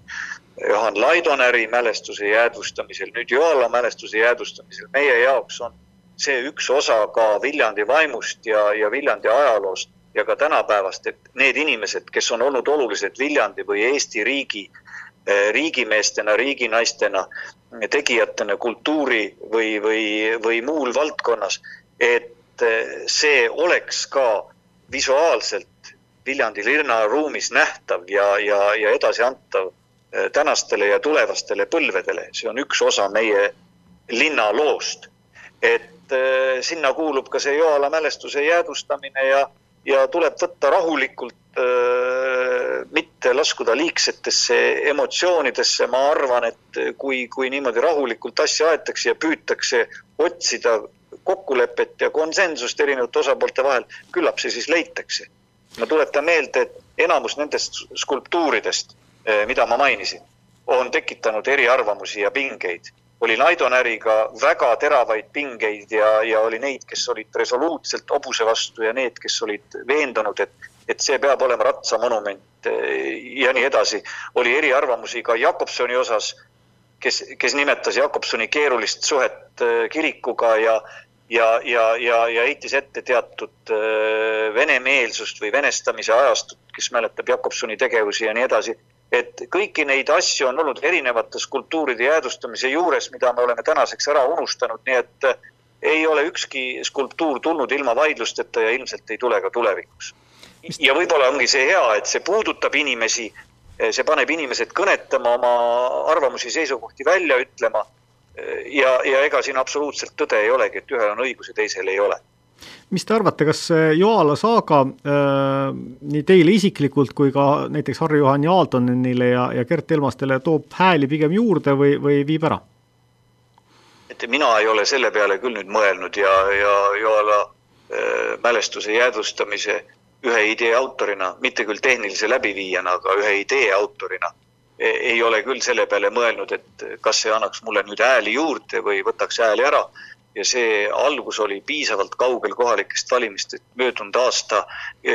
Johan Laidonäri mälestuse jäädvustamisel, nüüd Joala mälestuse jäädvustamisel. meie jaoks on see üks osa ka Viljandi vaimust ja, ja Viljandi ajaloost ja ka tänapäevast, et need inimesed, kes on olnud olulised Viljandi või Eesti riigi, eh, riigimeestena, riiginaistena, tegijatena kultuuri või, või, või muul valdkonnas, et eh, see oleks ka visuaalselt Viljandi linnaruumis nähtav ja, ja, ja edasiantav eh, tänastele ja tulevastele põlvedele, see on üks osa meie linnaloost. et sinna kuulub ka see Joala mälestuse jäädvustamine ja ja tuleb võtta rahulikult, mitte laskuda liigsetesse emotsioonidesse, ma arvan, et kui, kui niimoodi rahulikult asja aetakse ja püütakse otsida kokkulepet ja konsensust erinevate osapoolte vahel, küllap see siis leitakse. ma tuletan meelde, et enamus nendest skulptuuridest, mida ma mainisin, on tekitanud eriarvamusi ja pingeid oli Laidonäriga väga teravaid pingeid ja, ja oli neid, kes olid resoluutselt hobuse vastu ja need, kes olid veendunud, et, et see peab olema ratsamonument ja nii edasi. oli eriarvamusi ka Jakobsoni osas, kes, kes nimetas Jakobsoni keerulist suhet äh, kirikuga ja, ja, ja, ja, ja heitis ette teatud äh, venemeelsust või venestamise ajastut, kes mäletab Jakobsoni tegevusi ja nii edasi et kõiki neid asju on olnud erinevate skulptuuride jäädvustamise juures, mida me oleme tänaseks ära unustanud, nii et eh, ei ole ükski skulptuur tulnud ilma vaidlusteta ja ilmselt ei tule ka tulevikus. ja võib-olla ongi see hea, et see puudutab inimesi, eh, see paneb inimesed kõnetama, oma arvamusi, seisukohti välja ütlema eh, ja, ja ega siin absoluutselt tõde ei olegi, et ühel on õigus ja teisel ei ole mis te arvate, kas Joala saaga äh, nii teile isiklikult kui ka näiteks Harri-Juhan Jaaltonenile ja, ja Gert Elmastele toob hääli pigem juurde või, või viib ära? et mina ei ole selle peale küll nüüd mõelnud ja, ja Joala äh, mälestuse jäädvustamise ühe idee autorina, mitte küll tehnilise läbiviijana, aga ühe idee autorina e, ei ole küll selle peale mõelnud, et kas see annaks mulle nüüd hääli juurde või võtaks hääli ära ja see algus oli piisavalt kaugel kohalikest valimistest möödunud aasta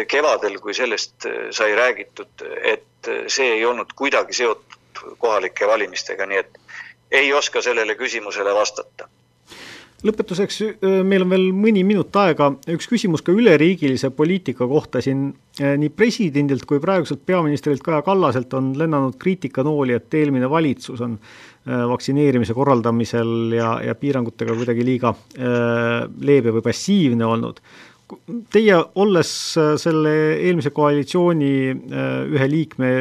kevadel, kui sellest sai räägitud, et see ei olnud kuidagi seotud kohalike valimistega, nii et ei oska sellele küsimusele vastata lõpetuseks, meil on veel mõni minut aega, üks küsimus ka üleriigilise poliitika kohta siin. nii presidendilt kui praeguselt peaministrilt Kaja Kallaselt on lennanud kriitikanooli, et eelmine valitsus on vaktsineerimise korraldamisel ja, ja piirangutega kuidagi liiga leebe või passiivne olnud. Teie, olles selle eelmise koalitsiooni ühe liikme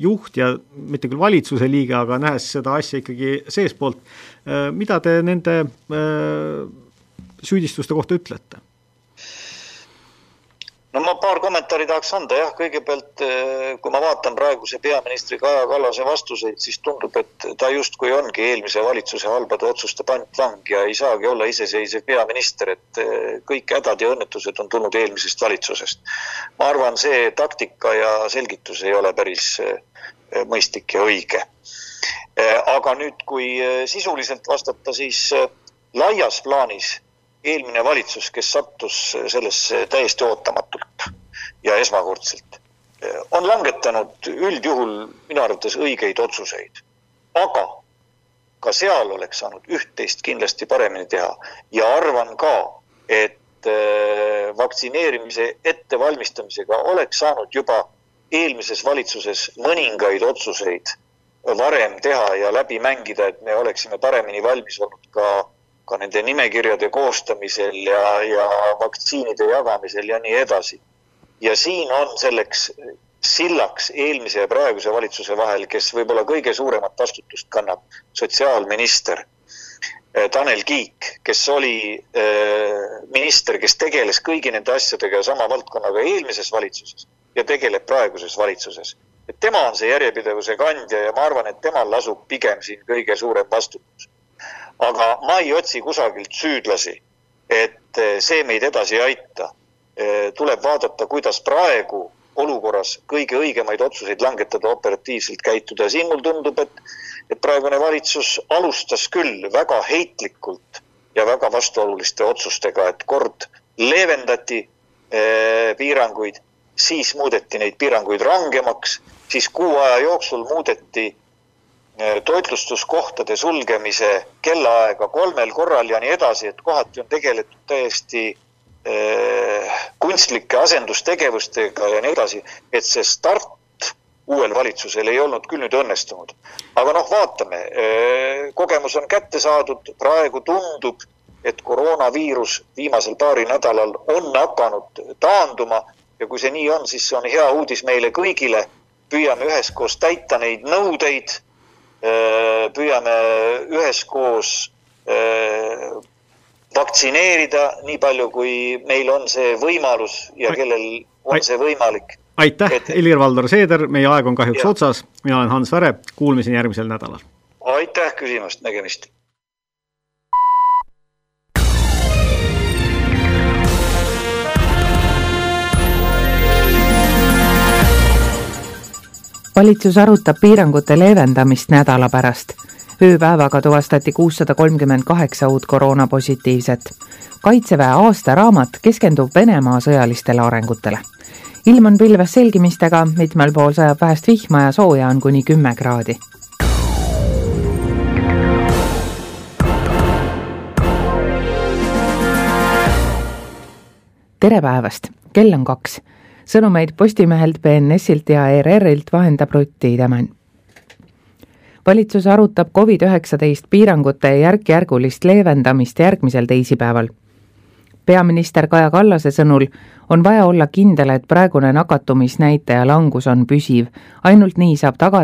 juht ja mitte küll valitsuse liige, aga nähes seda asja ikkagi seestpoolt, mida te nende süüdistuste kohta ütlete? No ma paar kommentaari tahaks anda jah, kõigepealt kui ma vaatan praeguse peaministri Kaja Kallase vastuseid, siis tundub, et ta justkui ongi eelmise valitsuse halbade otsuste pantvang ja ei saagi olla iseseisev peaminister, et kõik hädad ja õnnetused on tulnud eelmisest valitsusest. ma arvan, see taktika ja selgitus ei ole päris mõistlik ja õige aga nüüd, kui sisuliselt vastata, siis laias plaanis eelmine valitsus, kes sattus sellesse täiesti ootamatult ja esmakordselt, on langetanud üldjuhul minu arvates õigeid otsuseid. aga ka seal oleks saanud üht-teist kindlasti paremini teha ja arvan ka, et vaktsineerimise ettevalmistamisega oleks saanud juba eelmises valitsuses mõningaid otsuseid varem teha ja läbi mängida, et me oleksime paremini valmis olnud ka, ka nende nimekirjade koostamisel ja, ja vaktsiinide jagamisel ja nii edasi. ja siin on selleks sillaks eelmise ja praeguse valitsuse vahel, kes võib-olla kõige suuremat vastutust kannab, sotsiaalminister eh, Tanel Kiik, kes oli äh, minister, kes tegeles kõigi nende asjadega ja sama valdkonnaga eelmises valitsuses ja tegeleb praeguses valitsuses et tema on see järjepidevuse kandja ja ma arvan, et temal lasub pigem siin kõige suurem vastutus. Aga ma ei otsi kusagilt süüdlasi, et eh, see meid edasi ei aita. Eh, tuleb vaadata, kuidas praegu olukorras kõige õigemaid otsuseid langetada, operatiivselt käituda ja siin mulle tundub, et, et praegune valitsus alustas küll väga heitlikult ja väga vastuoluliste otsustega, et kord leevendati eh, piiranguid, siis muudeti neid piiranguid rangemaks siis kuu aja jooksul muudeti toitlustuskohtade sulgemise kellaaega kolmel korral ja nii edasi, et kohati on tegeletud täiesti äh, kunstlike asendustegevustega ja nii edasi, et see start uuel valitsusel ei olnud küll nüüd õnnestunud. aga noh, vaatame, äh, kogemus on kätte saadud, praegu tundub, et koroonaviirus viimasel paari nädalal on hakanud taanduma ja kui see nii on, siis see on hea uudis meile kõigile püüame üheskoos täita neid nõudeid, püüame üheskoos äh, vaktsineerida nii palju, kui meil on see võimalus ja kellel on see võimalik. aitäh et..., Helir-Valdor Seeder, meie aeg on kahjuks ja. otsas, mina olen Hans Väre, kuulmiseni järgmisel nädalal. aitäh küsimast, nägemist valitsus arutab piirangute leevendamist nädala pärast. ööpäevaga tuvastati kuussada kolmkümmend kaheksa uut koroonapositiivset. kaitseväe aastaraamat keskendub Venemaa sõjalistele arengutele. ilm on pilves selgimistega, mitmel pool sajab vähest vihma ja sooja on kuni kümme kraadi tere päevast, kell on kaks sõnumeid Postimehelt, BNS-ilt ja ERR-ilt vahendab Rutt Tiidemann. valitsus arutab Covid-19 piirangute järk-järgulist leevendamist järgmisel teisipäeval. peaminister Kaja Kallase sõnul on vaja olla kindel, et praegune nakatumisnäitaja langus on püsiv, ainult nii saab tagada